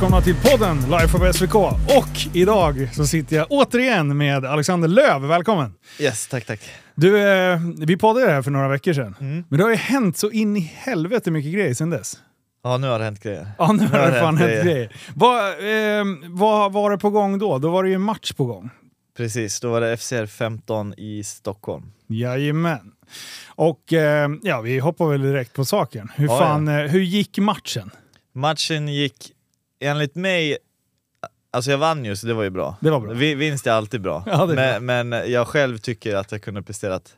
välkomna till podden Life of SVK. Och idag så sitter jag återigen med Alexander Löv. Välkommen! Yes, tack tack. Du, eh, vi poddade här för några veckor sedan. Mm. Men det har ju hänt så in i helvete mycket grejer sedan dess. Ja, nu har det hänt grejer. Ja, nu har har det det fan hänt hänt grejer. Vad, eh, vad var det på gång då? Då var det ju en match på gång. Precis, då var det FCR 15 i Stockholm. Jajamän. Och eh, ja, vi hoppar väl direkt på saken. Hur, Ja, fan, eh, hur gick matchen? Matchen gick, enligt mig, alltså jag vann ju så det var ju bra. Det var bra. Vi, vinst är alltid bra. Ja, är men, men jag själv tycker att jag kunde presterat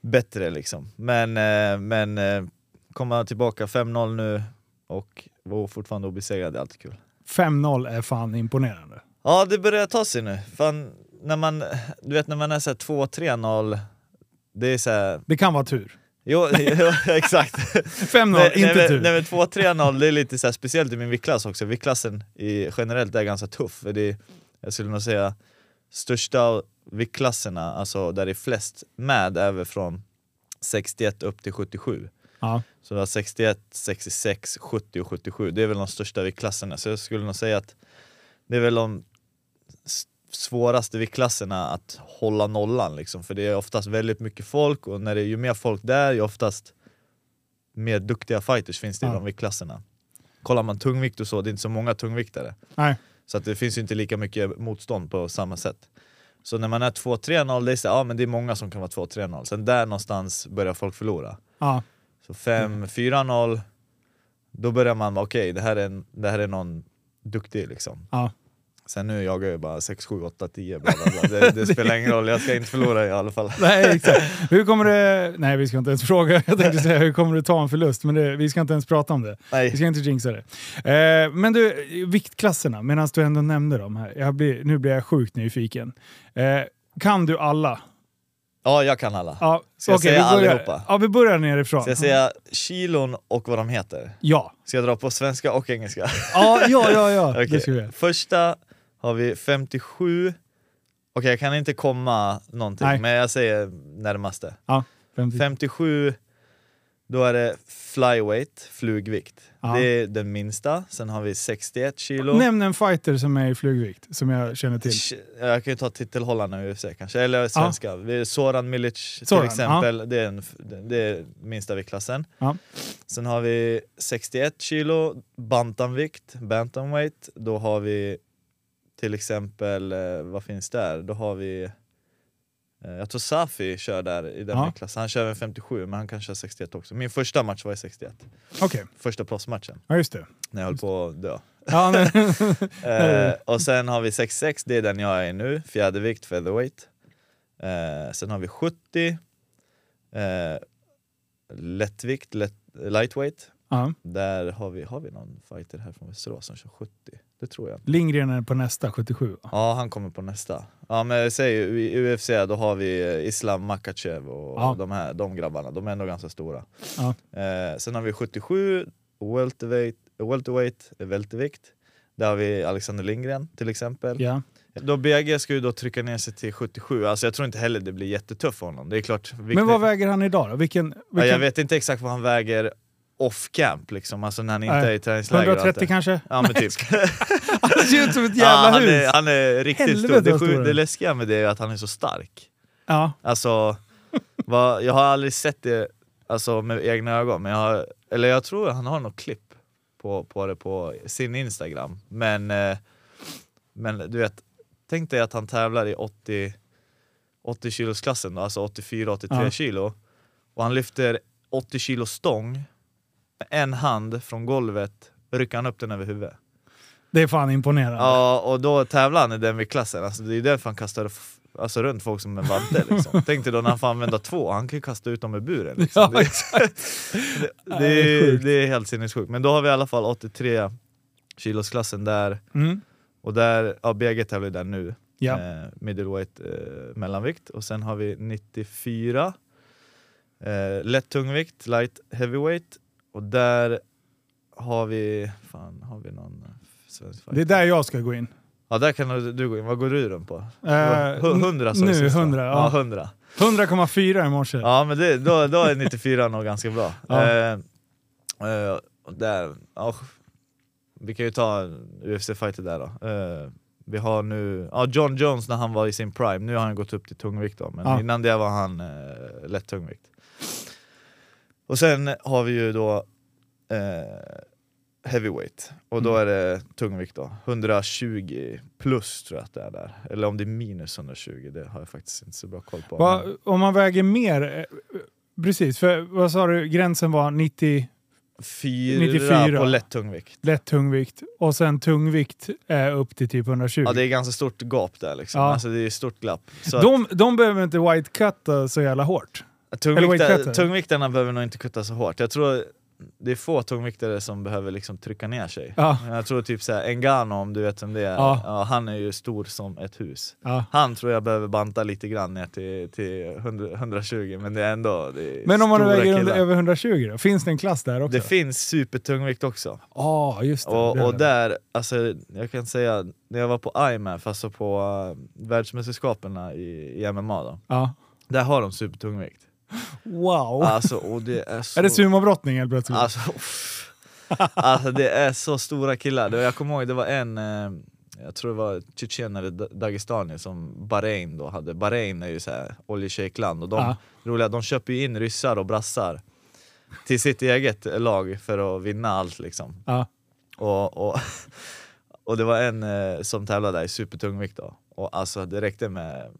bättre liksom. Men, eh, men eh, komma tillbaka 5-0 nu och vara fortfarande obesegrad är alltid kul. 5-0 är fan imponerande. Ja, det börjar ta sig nu. Fan, när man, du vet när man är så här 2-3-0, det är så här, Det kan vara tur. Jo, jo exakt. 5-0, Nej, inte nej, tur. Nej men 2-3-0, det är lite så här, speciellt i min viktklass också. Viktklassen i, generellt är ganska tuff. För det är, jag skulle nog säga, största viktklasserna, alltså där det är flest med, är väl från 61 upp till 77. Ja. Så du har 61, 66, 70 och 77. Det är väl de största viktklasserna. Så jag skulle nog säga att det är väl de svåraste viktklasserna att hålla nollan liksom. För det är oftast väldigt mycket folk och när det är ju mer folk där, ju oftast mer duktiga fighters finns det Ja. i de viktklasserna. Kollar man tungvikt och så, det är inte så många tungviktare. Nej. Så att det finns ju inte lika mycket motstånd på samma sätt. Så när man är 2-3-0, det är så, ja men det är många som kan vara 2-3-0. Sen där någonstans börjar folk förlora. Ja. Så 5-4-0, då börjar man vara okej, det, här är det här är någon duktig liksom. Ja. Sen nu jagar jag bara 6, 7, 8, 10 bla bla bla. Det, det spelar ingen roll, jag ska inte förlora i alla fall. Nej, exakt. Hur kommer det... Nej, vi ska inte ens fråga. Jag tänkte säga hur kommer du ta en förlust, men det, vi ska inte ens prata om det. Vi Nej. ska inte jinxa det. Eh, men du, viktklasserna, medan du ändå nämnde dem här. Jag blir, nu blir jag sjukt nyfiken. Eh, kan du alla? Ja, jag kan alla. Ja, Ska jag okej, säga vi börjar, allihopa? Ja, vi börjar nerifrån. Ska jag säga kilon och vad de heter? Ja. Ska jag dra på svenska och engelska? Ja, ja, ja, ja. Vi göra. Första har vi 57, okej jag kan inte komma någonting, Nej. men jag säger närmaste. Ja, 50. 57, då är det flyweight, flugvikt. Ja. Det är den minsta. Sen har vi 61 kilo. Nämn en fighter som är i flugvikt, som jag känner till. Jag kan ju ta titelhållarna i UFC kanske, eller svenska. Är Soran Milic till Soran, exempel, det, är en, det är minsta viktklassen. Ja. Sen har vi 61 kilo, bantamvikt, bantamweight. Då har vi till exempel, eh, vad finns där? Då har vi eh, jag tror Safi kör där i den Ja. viktklassen, han kör även 57 men han kan köra 61 också. Min första match var i 61, Okej, första proffsmatchen, ja just det. när jag höll på att dö. Ja, Eh, och sen har vi 66, det är den jag är i nu, fjädervikt, featherweight. Eh, sen har vi 70, eh, lättvikt, lätt, lightweight. ja. Där har vi, har vi någon fighter här från Västerås som kör 70? Det tror jag. Lindgren är på nästa, 77. va? Ja, han kommer på nästa. Ja men ju, i UFC då har vi Islam Makachev och Ja. de här de grabbarna, de är ändå ganska stora. Ja. Eh, sen har vi 77, welterweight, welterweight, weltervikt. Där har vi Alexander Lindgren till exempel. Ja. Då BG ska ju då trycka ner sig till 77, alltså jag tror inte heller det blir jättetufft för honom. Det är klart, Men vad väger han idag då? Vilken, vilken, ja, jag vet inte exakt vad han väger off camp liksom, alltså när han inte Nej. är i träningsläger. och allt 130 det. kanske? Ja men typ. Han ser ut som ett ja, jävla han, hus! är, han är riktigt Helvete stor. Det, vad stor sju, han är. det läskiga med det är att han är så stark. Ja. Alltså, vad, jag har aldrig sett det alltså, med egna ögon, men jag har, eller jag tror han har något klipp på, på det på sin Instagram. Men, eh, men du vet, tänk dig att han tävlar i 80, 80 kilos klassen då, alltså 84-83 Ja. kilo. Och han lyfter 80 kilo stång med en hand från golvet, rycker han upp den över huvudet. Det är fan imponerande. Ja, och då tävlar han i den viktklassen. Alltså, det är därför han kastar alltså, runt folk som en vante. Liksom. Tänk dig då när han får använda två, han kan ju kasta ut dem ur buren. Liksom. Ja, det, exakt. det, det, det är det är helt sinnessjukt. Men då har vi i alla fall 83 kilosklassen där. Mm. Och där, ja, BG tävlar ju där nu. Ja. Eh, middleweight eh, mellanvikt. Och sen har vi 94 eh, lätt tungvikt, light heavyweight. Och där har vi, fan har vi någon svensk Det är där jag ska gå in. Ja där kan du, gå in, vad går du runt på? Eh, Hu- 100 sa du nu, sist, va? 100, ja. ja 100. 100,4 i morse. Ja men det, då, då är 94 nog ganska bra. Ja. Eh, eh, och där, ja, vi kan ju ta UFC-fighter där då. Eh, vi har nu, ja John Jones när han var i sin prime, nu har han gått upp till tungvikt då, men Ja. innan det var han eh, lätt tungvikt. Och sen har vi ju då eh, heavyweight, och då Mm. är det tungvikt då, 120 plus tror jag att det är där. Eller om det är minus 120, det har jag faktiskt inte så bra koll på. Va, om man väger mer, eh, precis, för vad sa du, gränsen var 90 Fyra 94. på lätt tungvikt. lätt tungvikt och sen tungvikt är upp till typ 120. Ja det är ganska stort gap där liksom, Ja. alltså det är stort glapp. Så att- de, de behöver inte white cutta så jävla hårt. Tungvikta, tungviktarna behöver nog inte kutta så hårt. Jag tror det är få tungviktare som behöver liksom trycka ner sig. Ja. Jag tror typ såhär, Engano om du vet vem det är, Ja. ja. han är ju stor som ett hus. Han tror jag behöver banta lite grann ner till, till 100, 120 men det är ändå det är Men om man väger under, över 120 då? Finns det en klass där också? Det finns supertungvikt också. Ja, just det. Och, det och där, alltså, jag kan säga, när jag var på IMF, alltså på uh, världsmästerskapen i, i MMA då, där har de supertungvikt. Wow! Alltså, och det är så... är det sumobrottning helt plötsligt? Alltså, alltså det är så stora killar. Jag kommer ihåg det var en, eh, jag tror det var Tjetjen eller Da- Dagestani som Bahrain då hade. Bahrain är ju såhär oljeshejkland och de, Ja. roliga, de köper ju in ryssar och brassar till sitt eget lag för att vinna allt liksom. Ja. Och, och, och det var en eh, som tävlade där i supertungvikt då. Och alltså det räckte med,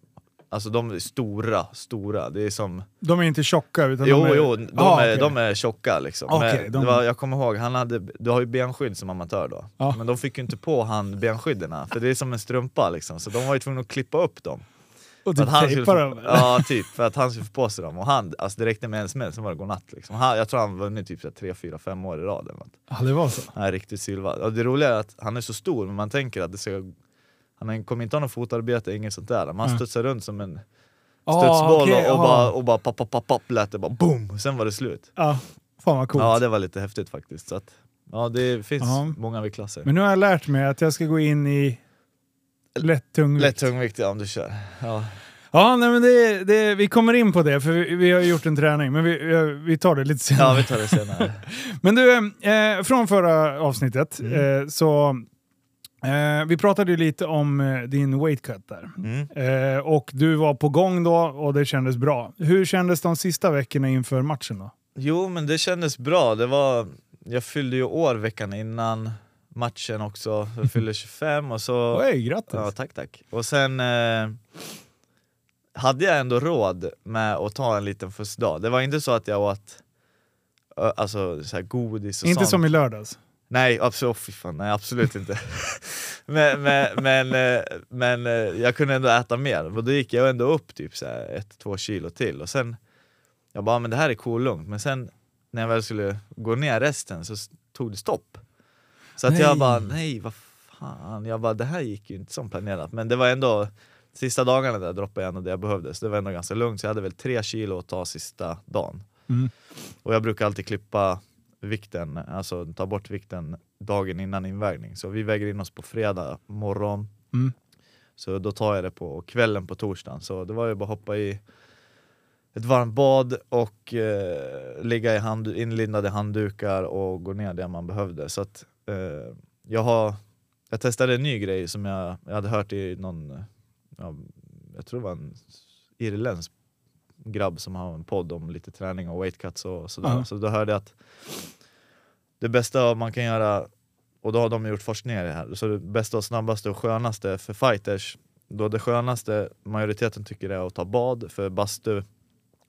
alltså de är stora, stora. Det är som De är inte tjocka utan Jo, de är... jo, de, Ah, är, okej. de är tjocka liksom. Men de- var, jag kommer ihåg, han hade, du har ju benskydd som amatör då. Ja. Men de fick ju inte på han benskydden, för det är som en strumpa liksom. Så de var ju tvungna att klippa upp dem. Och För typ att han skulle dem. eller? ja, typ. För att han skulle få på sig dem. Och han, alltså det räckte med en smäll, sen var det godnatt liksom. Han, jag tror han vunnit typ så här 3, 4, 5 år i rad eller något. Ja, det var så. Han är riktigt sylvad. Och det roliga är att han är så stor, men man tänker att det ska han kommer inte ha något fotarbete, inget sånt där. Man Mm. studsar runt som en Ah, studsboll okej, och, och ah. bara, och bara papp, papp, papp, papp lät det bara boom, sen var det slut. Ja, fan vad coolt. Ja det var lite häftigt faktiskt. Så att, ja det finns Ja. många viktklasser. Men nu har jag lärt mig att jag ska gå in i lätt tungvikt. Lätt tungvikt ja, om du kör. Ja. Ja, nej, men det, det, vi kommer in på det för vi, vi har gjort en träning, men vi, vi- vi tar det lite senare. ja vi tar det senare. Men du, eh, från förra avsnittet Mm. eh, så eh, vi pratade ju lite om eh, din weight cut där. Mm. Eh, och du var på gång då och det kändes bra. Hur kändes de sista veckorna inför matchen då? Jo men det kändes bra, det var, jag fyllde ju år veckan innan matchen också, jag fyllde 25 och så... Oj, grattis! Ja, tack tack. Och sen eh, hade jag ändå råd med att ta en liten fussdag. Det var inte så att jag åt alltså, så godis och Inte sånt. som i lördags. Nej, absolut, fy fan, nej, absolut inte. men, men, men, eh, men eh, jag kunde ändå äta mer, och då gick jag ändå upp typ så här ett, två kilo till. Och sen, jag bara, men det här är cool lugnt. Men sen när jag väl skulle gå ner resten så tog det stopp. Så att Nej. jag bara, nej vad fan. Jag bara, det här gick ju inte som planerat. Men det var ändå, sista dagarna där droppade jag ändå det jag behövde. Så det var ändå ganska lugnt. Så jag hade väl tre kilo att ta sista dagen. Mm. Och jag brukar alltid klippa vikten, alltså ta bort vikten dagen innan invägning. Så vi väger in oss på fredag morgon. Mm. Så då tar jag det på kvällen på torsdagen. Så det var ju bara att hoppa i ett varmt bad och eh, ligga i hand, inlindade handdukar och gå ner det man behövde. Så att, eh, jag, har, jag testade en ny grej som jag, jag hade hört i någon, ja, jag tror det var en irländsk grabb som har en podd om lite träning och weight cuts och sådär. Ja. Så då hörde jag att det bästa man kan göra, och då har de gjort forskningar i det här, så det bästa och snabbaste och skönaste för fighters, då det skönaste majoriteten tycker är att ta bad, för bastu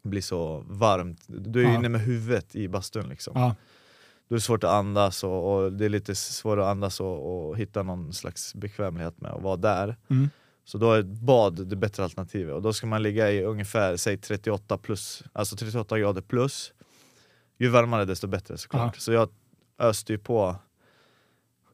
blir så varmt. Du är ju Ja. inne med huvudet i bastun liksom. Ja. Då är det svårt att andas och, och det är lite svårare att andas och, och hitta någon slags bekvämlighet med att vara där. Mm. Så då är bad det bättre alternativet och då ska man ligga i ungefär säg 38 plus, alltså 38 grader plus. Ju varmare desto bättre såklart. Ja. Så jag öste ju på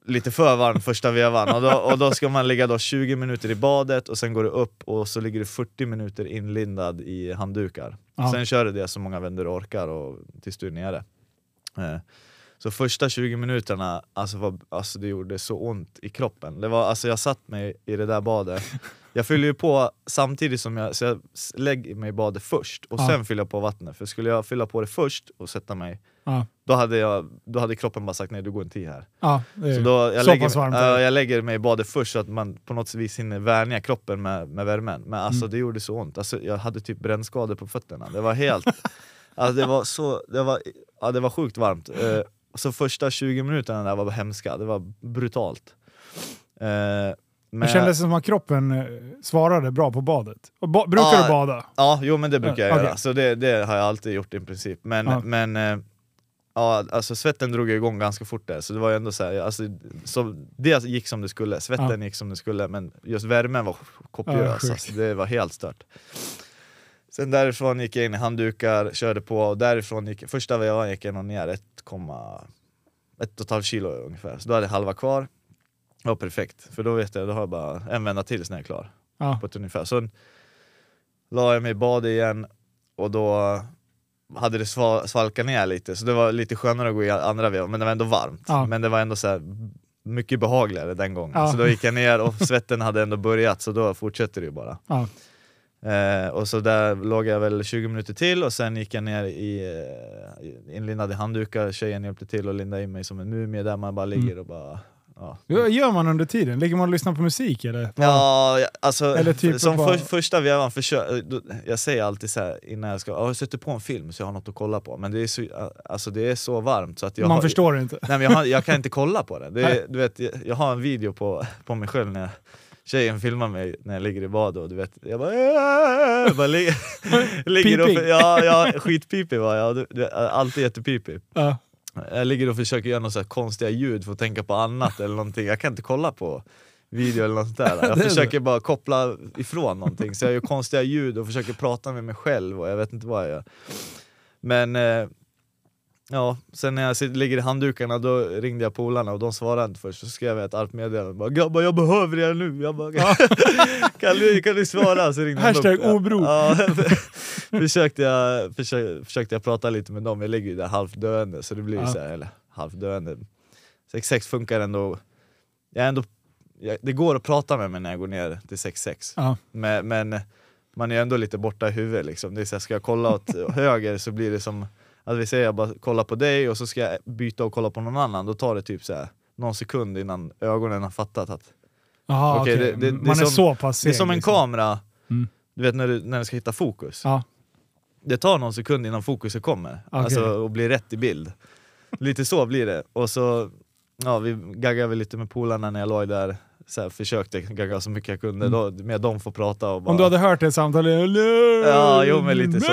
lite för varmt första vevan och då, och då ska man ligga då 20 minuter i badet och sen går du upp och så ligger du 40 minuter inlindad i handdukar. Ja. Sen kör du det så många vändor du orkar och tills du är nere. Eh, Så första 20 minuterna, alltså, var, alltså det gjorde så ont i kroppen. Det var, alltså jag satt mig i det där badet, jag fyller ju på samtidigt som jag, så jag lägger mig i badet först och Ja. sen fyller jag på vattnet. För skulle jag fylla på det först och sätta mig, Ja. Då hade, jag, då hade kroppen bara sagt nej, du går en 10 här. Ja, Så då, jag, så lägger, pass varmt. det. jag lägger mig i badet först så att man på något vis hinner vänja kroppen med, med värmen. Men alltså Mm. det gjorde så ont. Alltså, jag hade typ brännskador på fötterna. Det var helt... alltså, det, var så, det, var, ja, det var sjukt varmt. Eh, så första 20 minuterna där var hemska. Det var brutalt. Eh, men, Det kändes som att kroppen eh, svarade bra på badet. Ba brukar Ja, du bada? Ja, jo men det brukar jag Ja, göra. okej. Så det, det har jag alltid gjort i princip. Men, Ja. men eh, ja, alltså svetten drog igång ganska fort där, så det var ju ändå så här, alltså, så det gick som det skulle, svetten gick som det skulle, men just värmen var Ja, kopiös. sjukt. alltså, det var helt stört. Sen därifrån gick jag in i handdukar, körde på och därifrån gick, första vevan gick jag ner 1,5 kilo ungefär. Så då hade jag halva kvar. Det var perfekt, för då vet jag, då har jag bara en vända till sen är jag klar Ja. på ett ungefär. Så la jag mig i bad igen och då hade det sva- svalkat ner lite, så det var lite skönare att gå i andra vevan, men det var ändå varmt. Ja. Men det var ändå så här, mycket behagligare den gången. Ja. Så då gick jag ner och svetten hade ändå börjat, så då fortsätter det ju bara. Ja. Eh, och så där låg jag väl 20 minuter till och sen gick jag ner i eh, inlindad i handdukar, tjejen hjälpte till att linda in mig som en mumie där man bara ligger och bara... Ja, Vad gör man under tiden? Ligger man och lyssnar på musik eller? Ja, alltså Eller typ som för, första vevan, då- jag säger alltid så här innan jag ska, "Ja, jag sätter på en film så jag har något att kolla på, men det är så, alltså, det är så varmt så att jag man har, förstår inte. Nej, men jag, har, jag kan inte kolla på det. det är, du vet, jag, jag har en video på, på mig själv när jag, tjejen filmar mig när jag ligger i bad och du vet, jag bara, jag bara ligger, ligger och, ja, ja, skitpipig var jag, du, du, alltid jättepipig. Ja. Jag ligger och försöker göra några konstiga ljud för att tänka på annat eller någonting. Jag kan inte kolla på video eller något där. Jag försöker bara koppla ifrån någonting. Så jag gör konstiga ljud och försöker prata med mig själv och jag vet inte vad jag gör. Men eh, ja, sen när jag ligger i handdukarna då ringde jag polarna och de svarade inte först. Så skrev jag ett argt meddelande. "Grabbar, jag behöver er nu. Jag bara, kan, du, kan du svara? Så ringde de Hashtag obro. Ja, försökte, jag, försökte, försökte jag prata lite med dem, jag ligger ju där halvdöende så det blir Ja. så här, eller halvdöende. 6-6 funkar ändå, jag är ändå jag, det går att prata med mig när jag går ner till 6-6. Ja. Men, men man är ändå lite borta i huvudet liksom. Det är så här, ska jag kolla åt höger så blir det som, att vi säger jag bara kollar på dig och så ska jag byta och kolla på någon annan, då tar det typ så här, någon sekund innan ögonen har fattat att Jaha, Okej, okej. det- det- det man är som- så pass det är som en liksom. kamera, Mm. du vet när du, när du ska hitta fokus. Ja. Det tar någon sekund innan fokuset kommer, Okej. alltså och blir rätt i bild. Lite så blir det. Och så, ja vi gaggade väl lite med polarna när jag låg där, så här, försökte gagga så mycket jag kunde, då, med dem får prata och bara... Mm. Om du hade hört det samtalet... Ja, jo men lite så.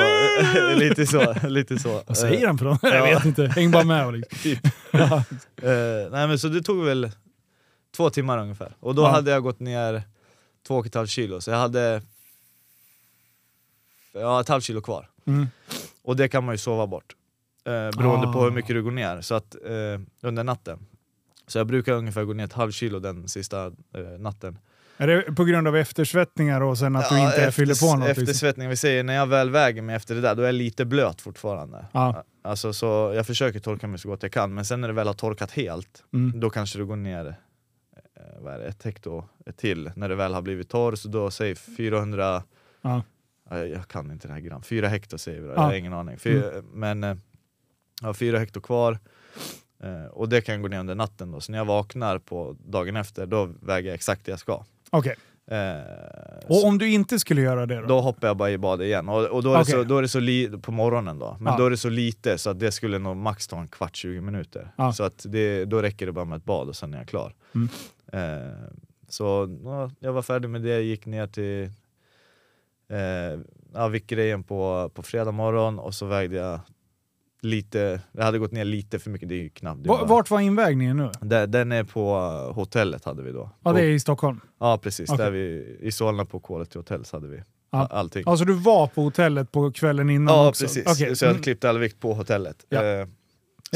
lite så, lite så. Vad säger han för? Ja. Jag vet inte. Häng bara med. Liksom. Typ. Ja. Eh, nej men så det tog väl två timmar ungefär. Och då Ja. hade jag gått ner två och ett halvt kilo, så jag hade ja, ett halvt kilo kvar. Mm. Och det kan man ju sova bort. Eh, beroende Ah. på hur mycket du går ner, så att, eh, under natten. Så jag brukar ungefär gå ner ett halvt kilo den sista eh, natten. Är det på grund av eftersvettningar och sen att du Ja, inte efter- fyller på något? Liksom? Eftersvettning, vi säger när jag väl väger mig efter det där, då är jag lite blöt fortfarande. Ja. Alltså, så jag försöker torka mig så gott jag kan, men sen när det väl har torkat helt, Mm. då kanske du går ner eh, vad det, ett hekto till när det väl har blivit torr, så då säg 400, Ja. ja, jag kan inte det här gram, 4 hekto säger vi då, Ja. jag har ingen aning. Fy, Men eh, jag har 4 hekto kvar, eh, och det kan gå ner under natten då, så när jag vaknar på dagen efter, då väger jag exakt det jag ska. Okej. Eh, Och så- om du inte skulle göra det då? då hoppar jag bara i bad igen, och, och då, är det Okej. så, då är det så li- på morgonen då, men Ja. då är det så lite så att det skulle nog max ta en kvart, 20 minuter. Ja. Så att det, då räcker det bara med ett bad och sen är jag klar. Mm. Eh, så ja, jag var färdig med det, gick ner till eh, ja, viktgrejen på, på fredag morgon och så vägde jag lite, jag hade gått ner lite för mycket, det är ju knappt. det är Va- bara- Vart var invägningen nu? Den, den är på hotellet hade vi då. Ja, På- det är i Stockholm. ja precis, Okej. där vi, i Solna på Quality Hotels hade vi Ja. allting. Alltså du var på hotellet på kvällen innan Ja också? precis, Okej. så jag Mm. klippte all vikt på hotellet. Ja. Eh,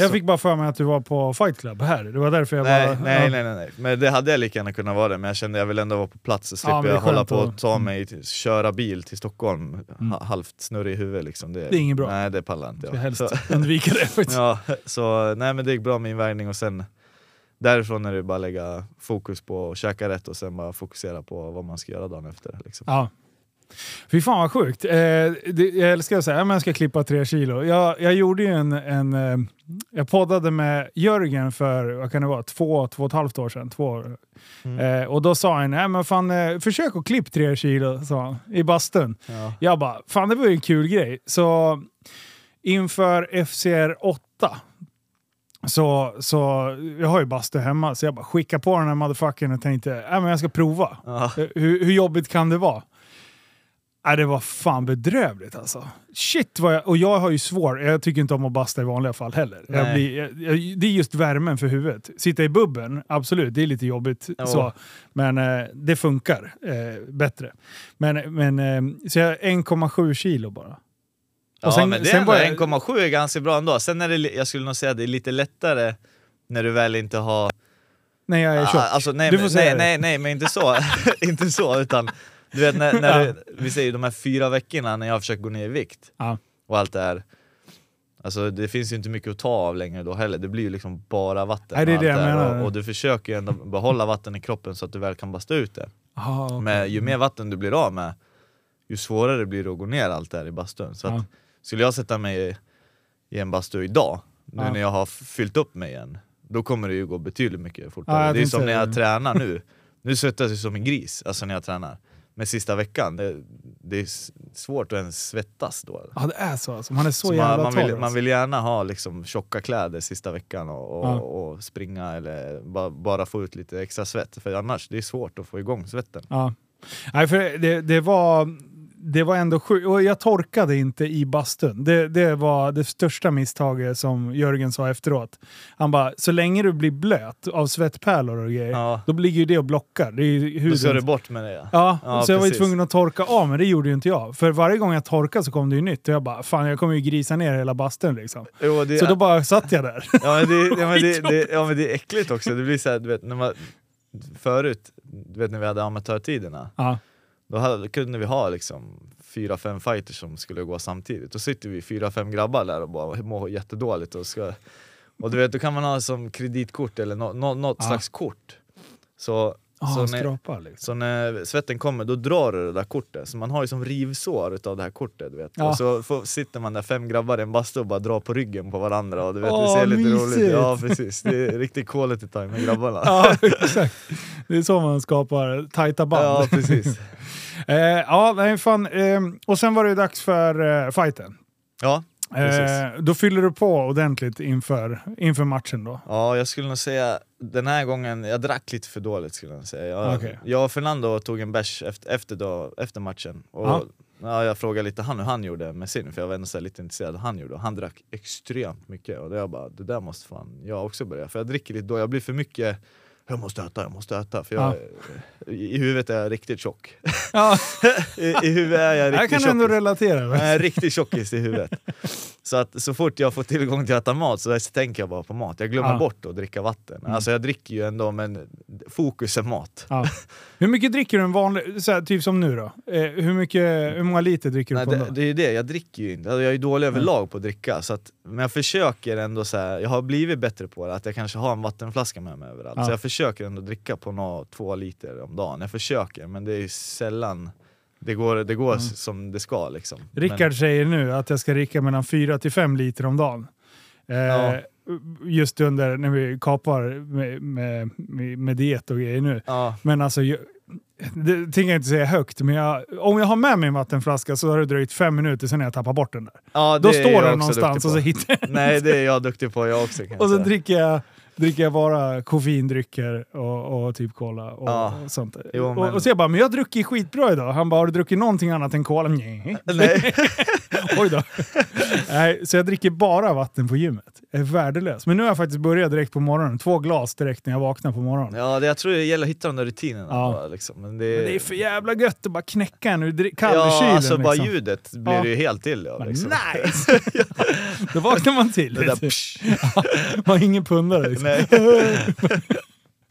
Jag fick bara för mig att du var på Fight Club här. Det var därför jag nej, bara... nej, ja. nej, nej, nej, men det hade jag lika gärna kunnat vara det, men jag kände jag vill ändå vara på plats så Ja, slipper det är jag hålla på och att- ta mm. mig, till, köra bil till Stockholm Mm. ha- halvt snurrig i huvudet liksom. Det är inget bra. Nej det pallar inte Ska jag. helst Så, undvika det. faktiskt. ja, så nej men det gick bra med invägning och sen därifrån är det bara lägga fokus på att käka rätt och sen bara fokusera på vad man ska göra dagen efter. Liksom. Ja. Fy fan vad sjukt. Eh, det, jag älskar att säga att jag ska klippa tre kilo. Jag, jag gjorde ju en, en eh, jag poddade med Jörgen för, vad kan det vara, två, två och ett halvt år sedan. Två år. Mm. Eh, och då sa han, nej men fan eh, försök att klippa tre kilo, sa han, i bastun. Ja. Jag bara, fan det var ju en kul grej. Så inför FCR 8 så, så jag har ju bastu hemma, så jag bara skickade på den här motherfuckern och tänkte, nej men jag ska prova. Ja. Eh, Hur, hur jobbigt kan det vara? Nej, det var fan bedrövligt alltså. Shit vad jag... Och jag har ju svår... Jag tycker inte om att basta i vanliga fall heller. Jag blir, jag, jag, det är just värmen för huvudet. Sitta i bubben, absolut, det är lite jobbigt. Ja. Så. Men eh, det funkar eh, bättre. Men, men eh, så jag 1,7 kilo bara. Ja, sen- men det sen jag- 1,7 är ganska bra ändå. Sen är det, jag skulle nog säga att det är lite lättare när du väl inte har... När jag är tjock. Ah, alltså, nej, nej, nej, nej, men inte så. inte så, utan du vet när, när du, vi säger de här fyra veckorna när jag har försökt gå ner i vikt Ja. och allt det här. Alltså det finns ju inte mycket att ta av längre då heller, det blir ju liksom bara vatten. Nej, det är och det jag menar. Och, och du försöker ju ändå behålla vatten i kroppen så att du väl kan basta ut det. Ah, okej. Men ju mer vatten du blir av med, ju svårare blir det att gå ner allt det här i bastun. Så Ja. att, skulle jag sätta mig i, i en bastu idag, nu Ja. när jag har fyllt upp mig igen, då kommer det ju gå betydligt mycket fortare. Ja, det är som när jag det. tränar nu, nu svettas jag som en gris, alltså när jag tränar. Men sista veckan, det, det är svårt att ens svettas då. Ja, det är så alltså. Man är så, Så jävla man, man, vill, man alltså. vill gärna ha liksom tjocka kläder sista veckan och, och, Ja. och springa eller bara, bara få ut lite extra svett, för annars det är svårt att få igång svetten. Ja. Nej, för det, det, var, det var ändå sjukt. Och jag torkade inte i bastun. Det, det var det största misstaget som Jörgen sa efteråt. Han bara, så länge du blir blöt av svettpärlor och grejer, Ja. då ligger ju det och blockar. Det är Då ska du bort med det. Ja. Ja, Ja, så jag var ju precis. tvungen att torka av, men det gjorde ju inte jag. För varje gång jag torkade så kom det ju nytt. Och jag bara, fan jag kommer ju grisa ner hela bastun liksom. Jo, det, Så då bara satt jag där. ja, men det, ja, men det, det, ja men det är äckligt också, det blir så här, du vet, när man, förut, du vet när vi hade amatörtiderna, ja. Då hade, kunde vi ha liksom fyra, fem fighters som skulle gå samtidigt. Då sitter vi fyra, fem grabbar där och bara mår jättedåligt och ska och du vet, då kan man ha som kreditkort eller nå, nå, något Ja. slags kort. Så, Ah, så, när, skrapar liksom. så när svetten kommer, då drar du det där kortet. Så man har ju som rivsår utav det här kortet. Du vet. Ja. Och så får, sitter man där fem grabbar i en bastu och bara drar på ryggen på varandra. Och du vet, Åh, det ser lite mysigt. roligt. Ja precis, det är riktigt quality time med grabbarna. Ja, exakt. Det är så man skapar tajta band. Ja, precis. Eh, ja, nej, fan. Eh, och sen var det dags för eh, fighten. Ja, precis. Eh, då fyller du på ordentligt inför, inför matchen då. Ja, jag skulle nog säga den här gången, jag drack lite för dåligt skulle jag säga. Jag, Okej. jag och Fernando tog en bärs efter, efter, då, efter matchen. Och, Ja. ja. jag frågade lite han hur han gjorde med sin, för jag var ändå lite intresserad hur han gjorde. Och han drack extremt mycket och det jag bara, det där måste fan jag också börja. För jag dricker lite då, jag blir för mycket jag måste äta, jag måste äta. För jag, i, I huvudet är jag riktigt tjock. Ja, I, I huvudet är jag jag riktigt kan ändå tjockis. relatera. Jag är riktigt tjockis i huvudet. Så att så fort jag får tillgång till att äta mat så tänker jag bara på mat. Jag glömmer Ja. bort att dricka vatten. Mm. Alltså jag dricker ju ändå men fokus är mat. Ja. Hur mycket dricker du en vanlig, här, typ som nu då? Eh, hur, mycket, hur många liter dricker du Nej, på en det, dag? det är det, jag dricker ju inte. Alltså, jag är dålig överlag på att dricka. Så att, men jag försöker ändå så här, jag har blivit bättre på det, att jag kanske har en vattenflaska med mig överallt. Ja. Så jag försöker ändå dricka på nå, två liter om dagen. Jag försöker, men det är sällan det går, det går Mm. som det ska liksom. Rickard säger nu att jag ska dricka mellan 4 till 5 liter om dagen. Eh, Ja. Just under när vi kapar med, med, med, diet och grejer nu. Men, ja, Men alltså, jag, det tänker jag inte säga högt, men jag, om jag har med mig en vattenflaska så har det dröjt fem minuter sen jag tappar bort den där. ja, Då står den någonstans och så hittar jag den. Nej det är jag duktig på jag också Och så dricker jag, dricker jag bara koffeindrycker och, och typ cola och, Ja. och sånt. Jo, och, men- och så jag bara, men jag har druckit skitbra idag. Han bara, har du druckit någonting annat än cola? Nej. Nej. Oj då. Nej, så jag dricker bara vatten på gymmet. Jag är värdelös. Men nu har jag faktiskt börjat direkt på morgonen. Två glas direkt när jag vaknar på morgonen. Ja, det, jag tror det gäller att hitta de där rutinerna Ja. bara, liksom. Men det, Men det är för jävla gött att bara knäcka en ur dri- kall Ja, kylen. alltså bara liksom. ljudet blir Ja. ju helt till. Bara, Liksom. Nice! Då vaknar man till. Det där psh. man har ingen pundare. Liksom. Nej.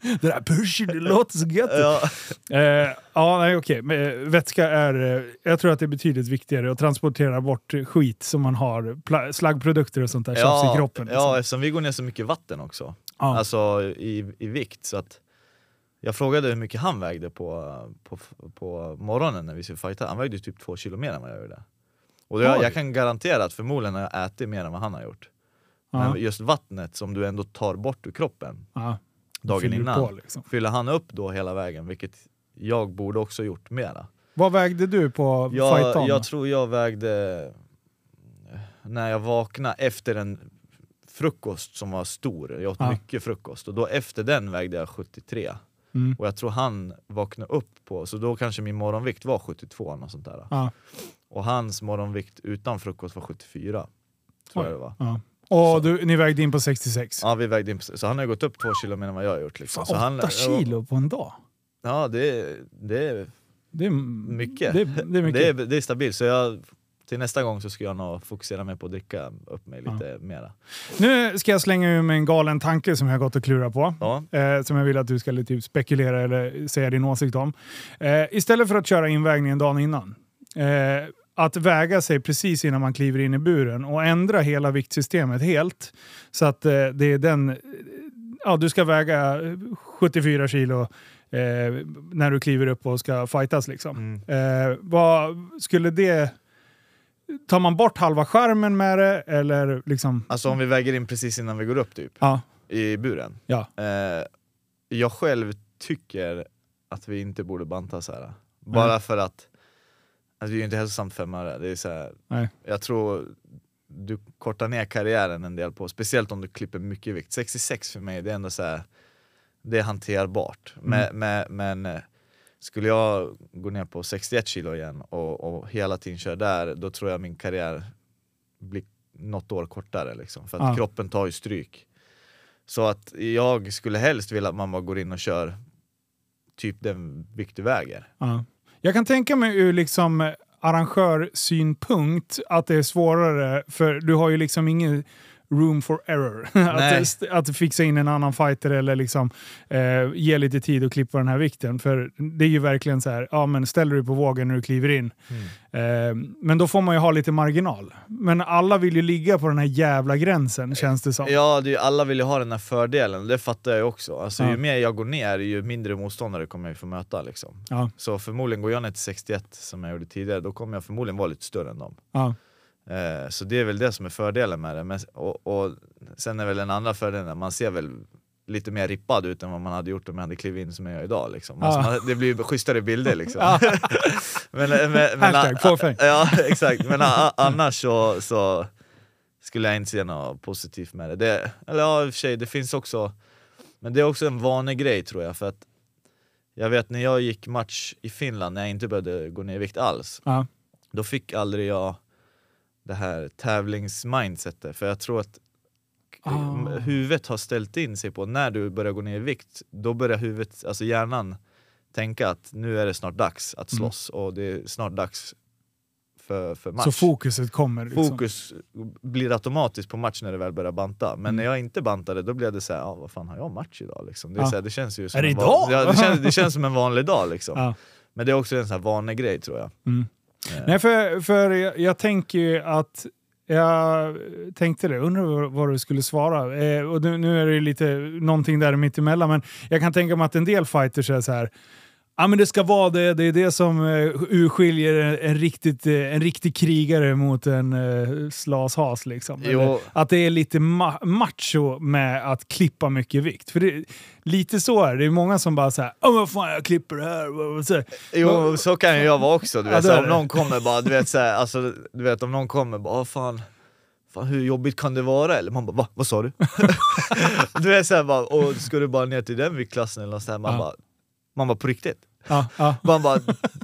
det där push, det låter så gött. Ja. Eh, ja, nej okej. Men, eh, vätska är... Eh, jag tror att det är betydligt viktigare att transportera bort skit som man har. Slaggprodukter och sånt där tjafs i kroppen. ja, liksom. eftersom vi går ner så mycket vatten också. Ja. Alltså i, i vikt så att Jag frågade hur mycket han vägde på, på, på morgonen när vi skulle fighta. Han vägde typ två kilo mer än vad jag gjorde. Och jag, jag kan garantera att förmodligen har jag ätit mer än vad han har gjort. Ja. Men just vattnet som du ändå tar bort ur kroppen Ja. dagen innan, På, liksom. fyller han upp då hela vägen, vilket jag borde också gjort mera. Vad vägde du på Jag, fightan? jag tror jag vägde, när jag vaknade efter en frukost som var stor, jag åt Ja. mycket frukost, och då efter den vägde jag 73. Mm. Och jag tror han vaknade upp på, så då kanske min morgonvikt var 72 eller sånt där. Ja. Och hans morgonvikt utan frukost var 74. Tror jag det var. Ja. Och du, ni vägde in på 66? Ja, vi vägde in på, så han har gått upp två kilo mer än vad jag har gjort. Liksom. Fan, så han, åtta kilo på en dag? Ja, det, är- det är Det är mycket. Det, det är mycket. Det är, det är stabilt, så jag, till nästa gång så ska jag nog fokusera mer på att dricka upp mig lite mera. Nu ska jag slänga ur mig en galen tanke som jag har gått och klurat på. Ja. Eh, som jag vill att du ska typ spekulera eller säga din åsikt om. Eh, istället för att köra invägningen dagen innan. Eh, att väga sig precis innan man kliver in i buren och ändra hela viktsystemet helt. Så att eh, det är den... Ja, du ska väga 74 kilo eh, när du kliver upp och ska fightas. Liksom. Mm. Eh, vad skulle det... Tar man bort halva skärmen med det eller liksom... Alltså om vi väger in precis innan vi går upp typ, Ja, i buren. ja. Eh, jag själv tycker att vi inte borde banta så här. Bara Nej. för att alltså, det är ju inte hälsosamt fem öre. Det är så här, Nej. Jag tror du kortar ner karriären en del på, speciellt om du klipper mycket vikt. 66 för mig, det är ändå så här, det är hanterbart. Mm. Men, men, men eh, skulle jag gå ner på 61 kilo igen och, och hela tiden köra där, då tror jag min karriär blir något år kortare. Liksom, för att Ja. kroppen tar ju stryk. Så att jag skulle helst vilja att man bara går in och kör typ den vikt du väger. Ja. Jag kan tänka mig ur liksom arrangörsynpunkt att det är svårare, för du har ju liksom ingen room for error. Att, att fixa in en annan fighter eller liksom, eh, ge lite tid att klippa den här vikten. För det är ju verkligen så här, ja men ställer du på vågen när du kliver in. Eh, men då får man ju ha lite marginal. Men alla vill ju ligga på den här jävla gränsen känns det som. Ja, det är, alla vill ju ha den här fördelen, det fattar jag ju också. Alltså, Ja. Ju mer jag går ner, ju mindre motståndare kommer jag få möta. Liksom. Ja, Så förmodligen går jag ner till 61 som jag gjorde tidigare, då kommer jag förmodligen vara lite större än dem. ja, Eh, så det är väl det som är fördelen med det. Men, och, och sen är väl den andra fördelen, man ser väl lite mer rippad ut än vad man hade gjort om jag hade klivit in som jag gör idag. Liksom. Alltså, Ja. man, det blir ju schysstare bilder liksom. Men, men, men, Hashtag fåfäng. Ja exakt, men a, annars så, så skulle jag inte se något positivt med det. det. Eller ja, i och för sig, det finns också, men det är också en vanegrej tror jag. För att jag vet när jag gick match i Finland, när jag inte började gå ner i vikt alls, ja. då fick aldrig jag det här tävlingsmindsetet, för jag tror att Ah. huvudet har ställt in sig på när du börjar gå ner i vikt, då börjar huvudet, alltså hjärnan tänka att nu är det snart dags att slåss och det är snart dags för, för match. Så fokuset kommer. Liksom. Fokus blir automatiskt på match när det väl börjar banta, men Mm. när jag inte bantade då blev det så här, ah, vad fan har jag match idag? Liksom. Det, är Ja. så här, det känns ju som Är det en van- idag? Ja, det, känns, det känns som en vanlig dag liksom. Ja. Men det är också en sån här vanegrej tror jag. Mm. Eh. Nej, för, för jag, jag tänker ju att jag tänkte det, undrar vad, du skulle svara. Eh, och nu, nu är det ju lite någonting där mittemellan, men jag kan tänka mig att en del fighters är så här. Ja men det ska vara det, det är det som eh, urskiljer en, riktigt, eh, en riktig krigare mot en eh, slashas. Liksom. Eller Att det är lite ma- macho med att klippa mycket vikt. För det, lite så är det, det är många som bara säger ja vad fan jag klipper det här. Så- Jo, så kan ju jag vara också. Du Ja, vet, så om någon kommer bara, du vet, så här, alltså, du vet om någon kommer bara, "Åh, fan, fan hur jobbigt kan det vara? Eller man bara, va? Vad sa du? du vet såhär bara, och ska du bara ner till den viktklassen eller så här, man Ja. bara, man bara på riktigt? Ja, ja. Man bara,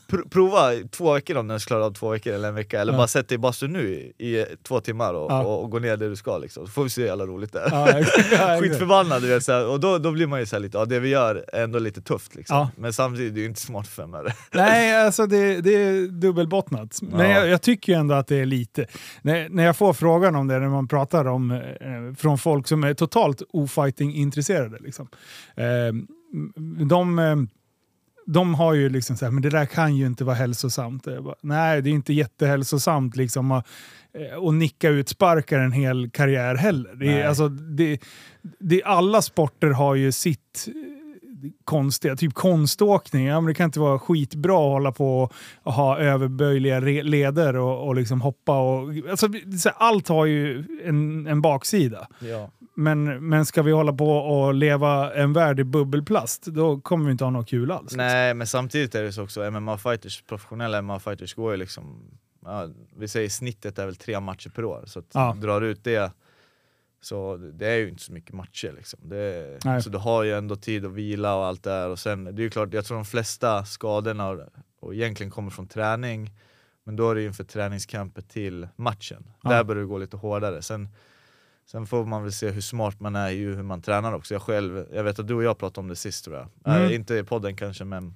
pr- prova två veckor om du ens klarar av två veckor eller en vecka, eller Ja. bara sätt dig i bastun nu i, i två timmar och, Ja. och, och gå ner där du ska liksom. så får vi se hur jävla roligt det är. Ja. Skitförbannad du vet, så här, och då, då blir man ju så här lite, ja det vi gör är ändå lite tufft liksom. Men samtidigt är det ju inte smart för mig. Nej, alltså det, det är dubbelbottnat. Men Ja. jag, jag tycker ju ändå att det är lite. När, när jag får frågan om det, när man pratar om eh, från folk som är totalt ofighting-intresserade. Liksom. Eh, de, eh, de har ju liksom så här, men det där kan ju inte vara hälsosamt. Bara, Nej, det är inte jättehälsosamt liksom att, eh, att nicka ut sparkar en hel karriär heller. Det är, alltså, det, det, alla sporter har ju sitt konstiga. Typ konståkning. Ja, men det kan inte vara skitbra att hålla på och ha överböjliga leder och, och liksom hoppa. Och, alltså, allt har ju en, en baksida. Ja. Men, men ska vi hålla på och leva en värld i bubbelplast, då kommer vi inte ha något kul alls. Nej men samtidigt är det så också, MMA-fighters, professionella MMA-fighters går ju liksom, ja, vi säger snittet är väl tre matcher per år, så att Ja. drar ut det så det är ju inte så mycket matcher liksom. Det, så du har ju ändå tid att vila och allt det där och sen, det är ju klart, jag tror de flesta skadorna och, och egentligen kommer från träning, men då är det ju inför träningscampet till matchen. Ja. Där börjar det gå lite hårdare. Sen, sen får man väl se hur smart man är i hur man tränar också. Jag själv, jag vet att du och jag pratade om det sist tror jag. Mm. Äh, inte i podden kanske men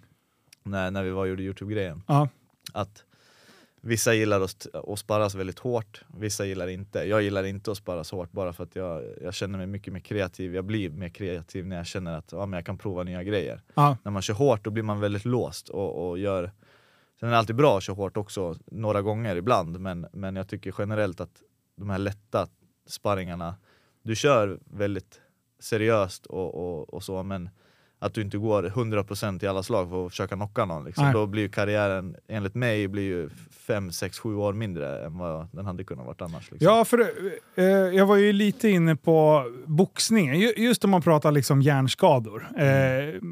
när, när vi var och gjorde Youtube-grejen. Ja. Att vissa gillar att, att sparras väldigt hårt, vissa gillar inte. Jag gillar inte att sparras hårt bara för att jag, jag känner mig mycket mer kreativ. Jag blir mer kreativ när jag känner att ja, men jag kan prova nya grejer. Ja. När man kör hårt då blir man väldigt låst och, och gör Sen är det alltid bra att köra hårt också, några gånger ibland, men, men jag tycker generellt att de här lätta sparringarna, du kör väldigt seriöst och, och, och så, men att du inte går 100% i alla slag för att försöka knocka någon. Liksom. Nej. Då blir ju karriären, enligt mig, blir ju 5, 6, 7 år mindre än vad den hade kunnat varit annars. Liksom. Ja, för eh, jag var ju lite inne på boxningen. Ju- Just om man pratar liksom hjärnskador. Eh,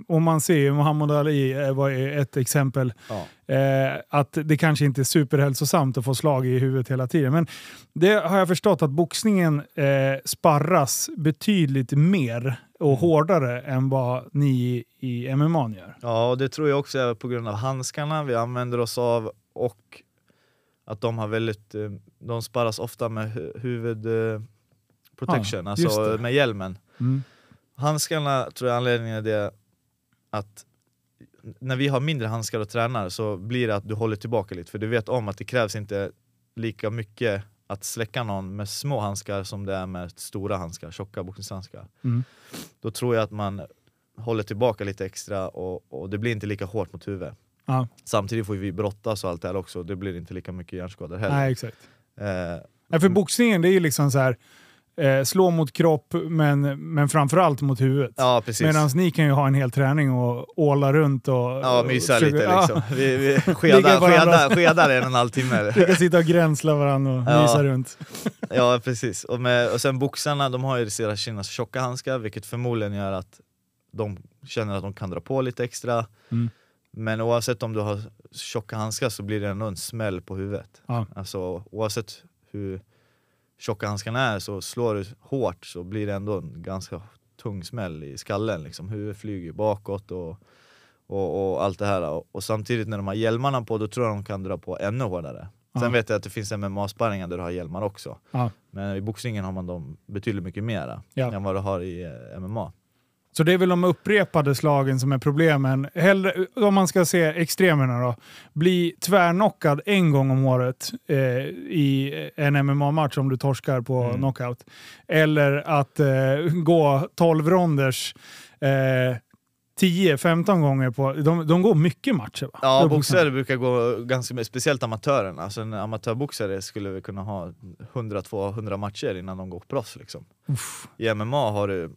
och man ser ju Muhammad Ali eh, var ett exempel. Ja. Eh, att det kanske inte är superhälsosamt att få slag i huvudet hela tiden. Men det har jag förstått att boxningen eh, sparras betydligt mer och Mm. hårdare än vad ni i, i MMA gör. Ja, och det tror jag också är på grund av handskarna vi använder oss av och att de har väldigt, eh, de sparras ofta med hu- huvud eh, just alltså med hjälmen. Mm. Handskarna tror jag anledningen är det att när vi har mindre handskar och tränar så blir det att du håller tillbaka lite för du vet om att det krävs inte lika mycket att släcka någon med små handskar som det är med stora handskar, tjocka boxningshandskar. Mm. Då tror jag att man håller tillbaka lite extra och, och det blir inte lika hårt mot huvudet. Ja. Samtidigt får vi brottas och allt det här också, det blir inte lika mycket hjärnskador heller. Nej, exakt. Eh, Nej, för boxningen det är ju liksom så här, eh, slå mot kropp men, men framförallt mot huvudet. ja. Medan ni kan ju ha en hel träning och åla runt och... Ja, mysa och lite Ja, liksom. Vi, vi skedar, skedar, skedar en och en halv timme. vi kan sitta och gränsla varandra och Ja. mysa runt. Ja precis, och, med, och sen boxarna de har ju sina tjocka handskar vilket förmodligen gör att de känner att de kan dra på lite extra. Mm. Men oavsett om du har tjocka handskar så blir det ändå en smäll på huvudet. Ja. Alltså oavsett hur tjocka handskarna är så slår du hårt så blir det ändå en ganska tung smäll i skallen. Liksom. Huvudet flyger bakåt och, och, och allt det här. Och, och samtidigt när de har hjälmarna på då tror jag de kan dra på ännu hårdare. Sen vet jag att det finns MMA-sparringar där du har hjälmar också. Ja. Men i boxningen har man dem betydligt mycket mera Ja. än vad du har i eh, MMA. Så det är väl de upprepade slagen som är problemen. Hellre, om man ska se extremerna då. Bli tvärnockad en gång om året eh, i en MMA-match om du torskar på Mm. knockout. Eller att eh, gå 12 ronders eh, 10-15 gånger på... De, de går mycket matcher va? Ja, boxare brukar gå ganska mycket, speciellt amatörerna. Alltså en amatörboxare skulle väl kunna ha 100-200 matcher innan de går proffs. Liksom. Uff. I MMA har du,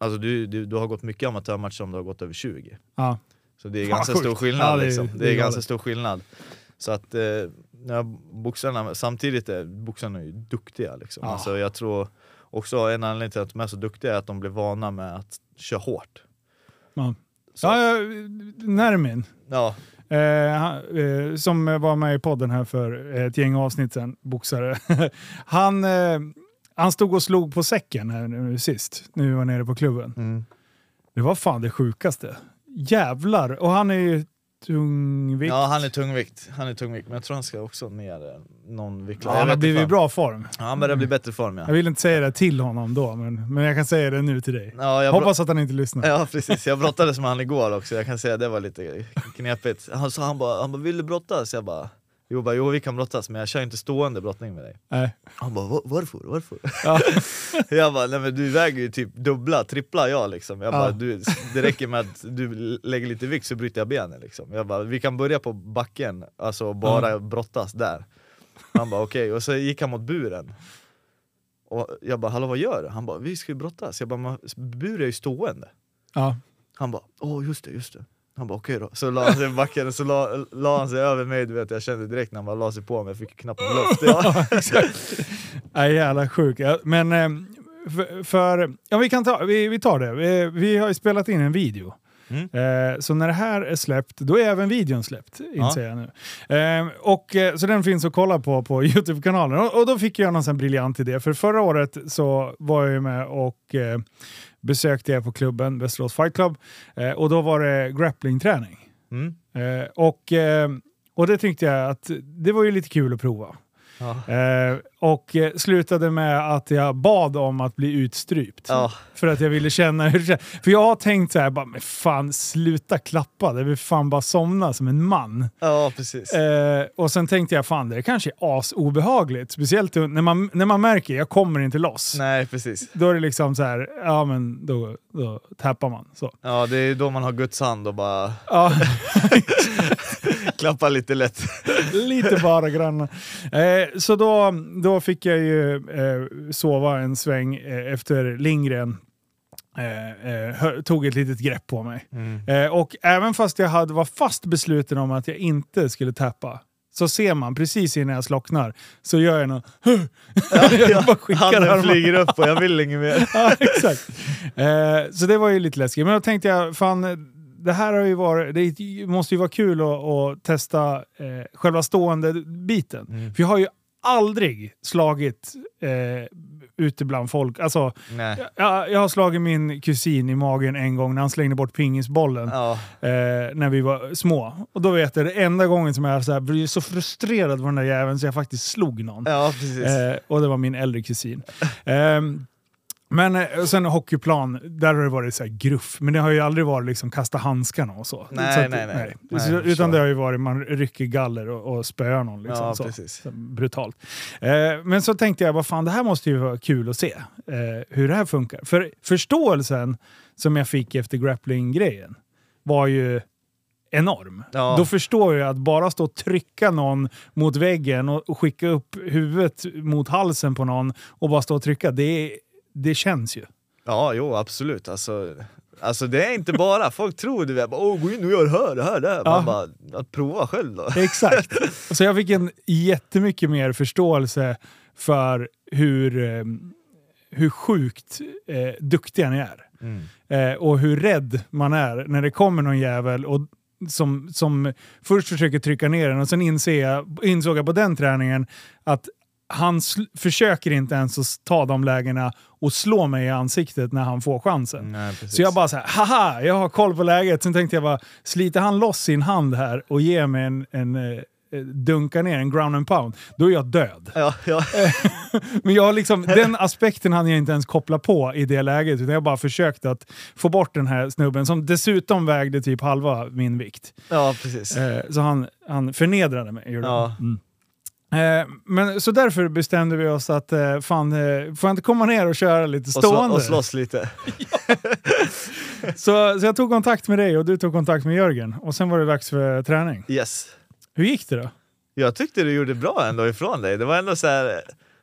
alltså du, du, du har gått mycket amatörmatcher om du har gått över 20. Ja. Så det är Fan, ganska sjukt. stor skillnad. Ja, det är- liksom. det det är, är ganska stor skillnad. Så att eh, ja, boxarna, samtidigt är boxarna ju duktiga. Liksom. Ja. Alltså, jag tror också en anledning till att de är så duktiga är att de blir vana med att köra hårt. Ja. Så- Ja, Nermin, Ja, eh, eh, som var med i podden här för ett gäng avsnitt sedan, boxare. han, eh, han stod och slog på säcken här nu sist, vi var nere på klubben. Det var fan det sjukaste. Jävlar! Och han är ju tungvikt. Ja han är tungvikt, han är tungvikt, men jag tror han ska också ner eh, någon viktklass. Ja, han har blivit i bra form. Ja, han börjar bli bättre form ja. Jag vill inte säga det till honom då, men, men jag kan säga det nu till dig. Ja, Hoppas att han inte lyssnar. ja precis, jag brottades med han igår också, jag kan säga att det var lite knepigt. Han, så han bara, han bara 'vill du brottas?' Jag bara Jo, bara, jo vi kan brottas men jag kör inte stående brottning med dig. Nej. Han bara "Va- varför? Varför? Ja. jag bara nej men du väger ju typ dubbla, trippla jag liksom. Jag Ja. bara, du, det räcker med att du lägger lite vikt så bryter jag benen liksom. Jag bara vi kan börja på backen, alltså bara brottas där. Han bara okej, och så gick han mot buren. Och jag bara hallå vad gör du? Han bara vi ska ju brottas. Jag bara "Men bur är ju stående. Ja. Han bara, åh just det, just det. Han bara okej då. Så la han sig i backen och så la, la han sig över mig, du vet jag kände direkt när han bara la sig på mig, jag fick knappt luft. Ja. Nej, jävla sjuk. Ja, Men eh, för, för, ja vi kan ta, vi, vi tar det. Vi, vi har ju spelat in en video. Mm. Eh, så när det här är släppt, då är även videon släppt, inser jag nu. Eh, och, så den finns att kolla på på Youtube-kanalen. Och, och då fick jag någon sån briljant idé, för förra året så var jag ju med och eh, besökte er på klubben, Västerås Fight Club, eh, och då var det grapplingträning. Mm. Eh, och, eh, och det tyckte jag att det var ju lite kul att prova. Ja. Och eh, slutade med att jag bad om att bli utstrypt. Ja. För att jag ville känna hur det känns. För jag har tänkt så här, bara, men fan sluta klappa, det vill fan bara somna som en man. ja, precis. Eh, och sen tänkte jag, fan det kanske är asobehagligt. Speciellt när man, när man märker, jag kommer inte loss. Nej, precis. Då är det liksom så här, ja men då, då tappar man. Så. Ja, det är då man har Guds hand och bara Ja, klappar lite lätt. lite bara grann. Eh, så då, då fick jag ju eh, sova en sväng eh, efter Lindgren eh, eh, tog ett litet grepp på mig. Eh, och även fast jag hade, var fast besluten om att jag inte skulle tappa så ser man precis innan jag slocknar så gör jag något... jag bara Handen flyger upp och jag vill inget mer. ja, exakt. Eh, så det var ju lite läskigt. Men då tänkte jag, fan, det här har ju varit, det måste ju vara kul att, att testa eh, själva stående biten. Mm. För jag har ju aldrig slagit eh, ute bland folk. Alltså, jag, jag har slagit min kusin i magen en gång när han slängde bort pingisbollen. Ja. Eh, när vi var små. Och då vet jag, det enda gången som jag så här, blev så frustrerad på den där jäveln så jag faktiskt slog någon. ja. Eh, och det var min äldre kusin. Men eh, sen hockeyplan, där har det varit så här gruff. Men det har ju aldrig varit liksom kasta handskarna och så. Nej, så att- nej, nej. Nej, Så, utan det har ju varit man rycker galler och, och spöar någon. Liksom, Ja, så. Så, brutalt. Eh, men så tänkte jag, vad fan det här måste ju vara kul att se. Eh, hur det här funkar. För förståelsen som jag fick efter grappling-grejen var ju enorm. Ja. Då förstår jag att bara stå och trycka någon mot väggen och, skicka upp huvudet mot halsen på någon och bara stå och trycka, det, det känns ju. Ja, jo absolut. Alltså, alltså det är inte bara, folk tror du vet, bara, Åh, gå in och gör det här, det här, det här. Ja. Man bara, att prova själv då. Exakt. Så jag fick en jättemycket mer förståelse för hur, eh, hur sjukt eh, duktiga ni är. Mm. Eh, och hur rädd man är när det kommer någon jävel och som, som först försöker trycka ner en och sen inser jag, insåg jag på den träningen att han försöker inte ens att ta de lägena och slå mig i ansiktet när han får chansen. Nej. Så jag bara så här, haha, jag har koll på läget. Sen tänkte jag bara, sliter han loss sin hand här och ger mig en, en eh, eh, dunka ner, en ground and pound, då är jag död. Ja, ja. Men jag liksom, den aspekten hade jag inte ens kopplat på i det läget, utan jag bara försökte att få bort den här snubben som dessutom vägde typ halva min vikt. ja, precis. Eh, så han, han förnedrade mig. Ja. Mm. Eh, men, så därför bestämde vi oss att eh, fan, eh, får jag inte komma ner och köra lite Och, slå, stående? och slåss lite. Så, så jag tog kontakt med dig och du tog kontakt med Jörgen. Och sen var det dags för träning. Yes. Hur gick det då? Jag tyckte du gjorde bra ändå ifrån dig. Det var ändå så här.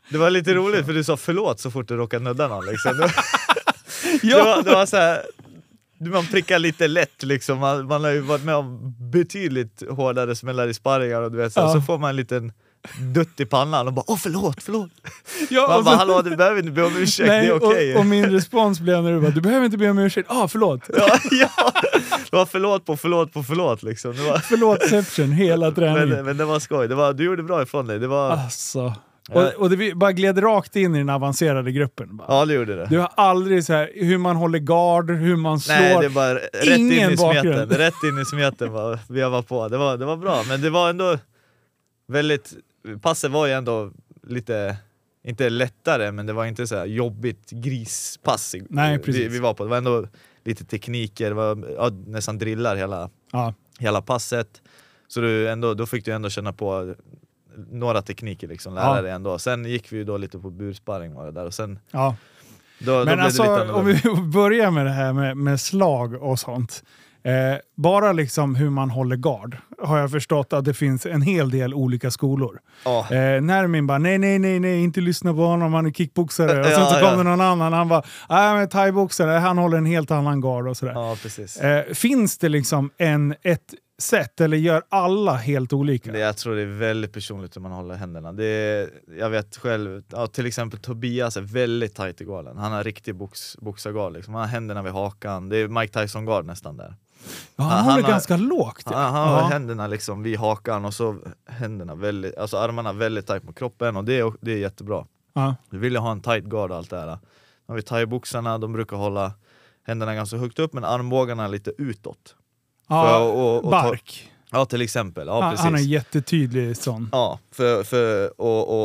Det var lite roligt för du sa förlåt så fort du råkade nudda någon. Liksom. Det, det, var, det var så här, man prickar lite lätt liksom. Man, man har ju varit med om betydligt hårdare smällar i sparringar och du vet, så, Ja. så får man en liten dutt i pannan och bara åh förlåt, förlåt. Ja, Man och bara så- hallå du behöver inte be om ursäkt, det är okej. och, och min respons blev när du bara, du behöver inte be om ursäkt. Ah, förlåt. Ja, ja. Det var förlåt på förlåt på förlåt liksom. Det var, Förlåtception hela träningen. men, men det var skoj, det var, du gjorde bra ifrån dig. Det var, Alltså. Och, och det bara gled rakt in i den avancerade gruppen. Bara. ja det gjorde det. Du har aldrig så här, hur man håller gard, hur man slår. Nej, det är bara rätt in Ingen i smeten. bakgrund. Rätt in i smeten var, vi var på. Det var, det var bra, men det var ändå väldigt... Passet var ju ändå lite, inte lättare, men det var inte så här jobbigt grispass Nej, vi, precis. vi var på. Det var ändå lite tekniker, det var ja, nästan drillar hela, Ja. hela passet. Så du ändå, då fick du ändå känna på några tekniker, liksom, lära Ja. dig ändå. Sen gick vi ju då lite på bursparring var det där och sen då, då Men blev alltså, det lite om vi börjar med det här med, med slag och sånt. Eh, bara liksom hur man håller gard har jag förstått att det finns en hel del olika skolor. Ja. Eh, Nermin bara nej, nej, nej, nej, inte lyssna på honom, han är kickboxare. Och sen Ja, så kom ja. det någon annan, han bara nej men thaiboxare, han håller en helt annan gard och sådär. ja. Eh, finns det liksom en, ett sätt eller gör alla helt olika? Jag tror det är väldigt personligt hur man håller händerna. Det är, jag vet själv, ja, till exempel Tobias är väldigt tight i garden. Han har riktig box, boxargard, liksom. han har händerna vid hakan. Det är Mike Tyson-gard nästan där. Ja, han, han håller har- ganska lågt. ja. Han, han har Ja. händerna liksom vid hakan och så händerna väldigt, alltså armarna väldigt tight mot kroppen och det är, det är jättebra. Ja. Du vill ju ha en tight guard och allt det här. Har vi thaiboxarna, de brukar hålla händerna ganska högt upp men armbågarna lite utåt. Ja, och- och ta- bark. Ja till exempel, ja han, precis. han är jättetydlig sån. Ja, för, för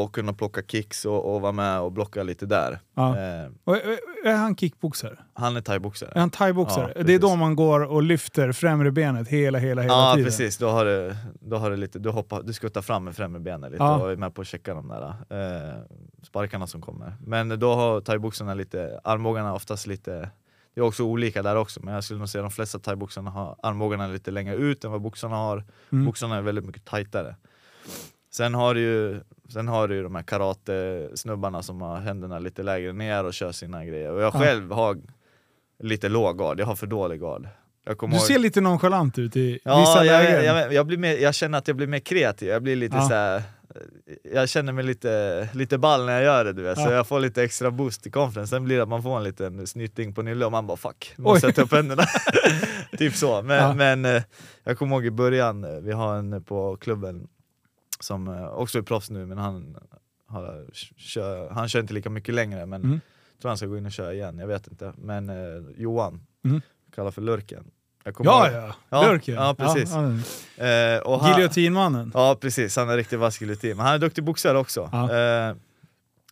att kunna plocka kicks och, och vara med och blocka lite där. Ja. Eh, Och, är- är han kickboxare? han är thaiboxare. Är han thaiboxare? Ja, det är då man går och lyfter främre benet hela, hela, hela Ja tiden. precis, då har du, då har du lite, du, hoppar, du skuttar fram med främre benet lite Ja. och är med på att checka de där eh, sparkarna som kommer. Men då har thaiboxarna lite, armbågarna oftast lite, det är också olika där också men jag skulle nog säga att de flesta thaiboxarna har armbågarna lite längre ut än vad boxarna har. Mm. Boxarna är väldigt mycket tajtare. Sen har du ju, sen har du de här karate-snubbarna som har händerna lite lägre ner och kör sina grejer. Och jag Ja. själv har lite låg gard, jag har för dålig gard. Du ihåg- ser lite nonchalant ut i Ja, vissa jag, lägen. jag, jag, blir mer, jag känner att jag blir mer kreativ, jag blir lite Ja. så här, jag känner mig lite, lite ball när jag gör det du vet, så Ja. jag får lite extra boost i confidence. Sen blir det att man får en liten snyting på nyllet och man bara fuck, Oj. måste ta upp händerna. typ så. Men, Ja. men eh, jag kommer ihåg i början, eh, vi har en på klubben som eh, också är proffs nu men han, har, kör, han kör inte lika mycket längre men Mm. jag tror han ska gå in och köra igen, jag vet inte. Men Johan, Mm. kallar för Lurken. Ja, ja. Ja, Lurken. ja, precis. Ja, Eh, och han, Giljotinmannen. Ja precis, han är riktigt vass giljotin. Men han är duktig boxare också. Ja. Eh,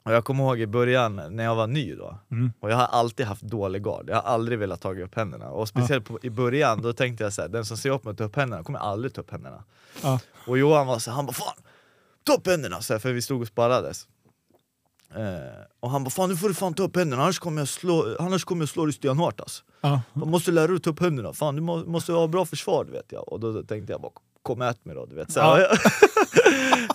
och jag kommer ihåg i början när jag var ny då, Mm. och jag har alltid haft dålig gard, jag har aldrig velat ta upp händerna. Och speciellt på, i början, då tänkte jag så här, den som ser upp mig att ta upp händerna kommer aldrig ta upp händerna. Och Johan var så här, han bara 'Fan, ta upp händerna!' Så här, för vi stod och sparrades. Eh, och han bara 'Fan nu får du fan ta upp händerna, annars kommer jag slå, annars kommer jag slå dig stenhårt alltså. Man måste lära dig att ta upp händerna, fan du må, måste ha bra försvar vet jag. Och då tänkte jag bara kom ät mig då du vet. Så här,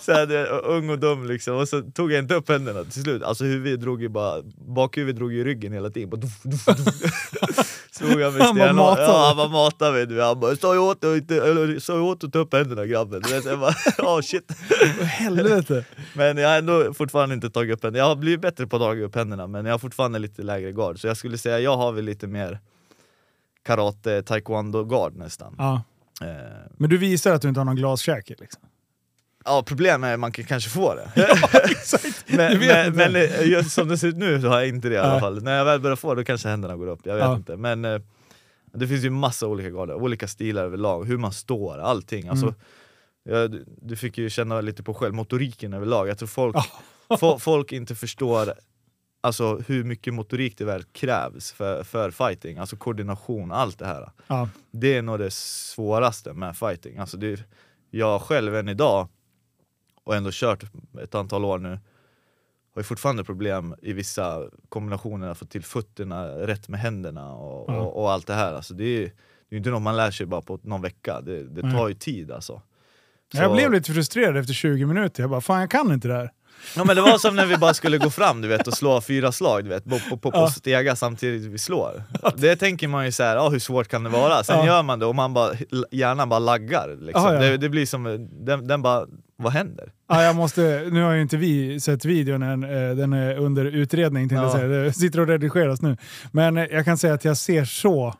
så här, ung och dum liksom. Och så tog jag inte upp händerna till slut. Alltså huvudet drog ju bara, bakhuvudet drog ju ryggen hela tiden. Bara, duff, duff, duff. Slog jag mig Han bara matade. Ja han bara matade mig. du. Han bara sa jag åt dig att ta upp händerna grabben. Du vet, så jag bara, oh, shit. Helvete. Men jag har ändå fortfarande inte tagit upp händerna. Jag har blivit bättre på att ta upp händerna men jag har fortfarande lite lägre gard. Så jag skulle säga jag har väl lite mer karate, taekwondo gard nästan. Ja. Eh, Men du visar att du inte har någon glaskäke liksom. Ja problemet är att man kan kanske få det. Exakt. men men, men eh, just som det ser ut nu så har jag inte det i alla fall. När jag väl börjar få det då kanske händerna går upp, jag vet Ja. inte. Men eh, det finns ju massa olika garder, olika stilar överlag, hur man står, allting. Alltså, Mm. ja, du, du fick ju känna lite på själv, motoriken överlag. Jag tror folk, Ja. fo- folk inte förstår alltså, hur mycket motorik det väl krävs för, för fighting, alltså koordination, allt det här. Ja. Det är nog det svåraste med fighting. Alltså det, jag själv än idag, och ändå kört ett antal år nu, har ju fortfarande problem i vissa kombinationer att få till fötterna rätt med händerna och, Ja. och, och allt det här. Alltså det är ju inte något man lär sig bara på någon vecka, det, det tar ju tid alltså. Jag Så- blev lite frustrerad efter 20 minuter. Jag bara, fan jag kan inte det här. Ja men det var som när vi bara skulle gå fram du vet och slå fyra slag du vet, på, på, på, på Ja. stega samtidigt vi slår. Det tänker man ju så här, ja hur svårt kan det vara? Sen Ja. gör man det och man bara, hjärnan bara laggar liksom. Ja, ja. Det, det blir som, den, den bara, vad händer? Ja, jag måste, nu har ju inte vi sett videon än, eh, den är under utredning tänkte jag Ja. säga. Det sitter och redigeras nu. Men jag kan säga att jag ser så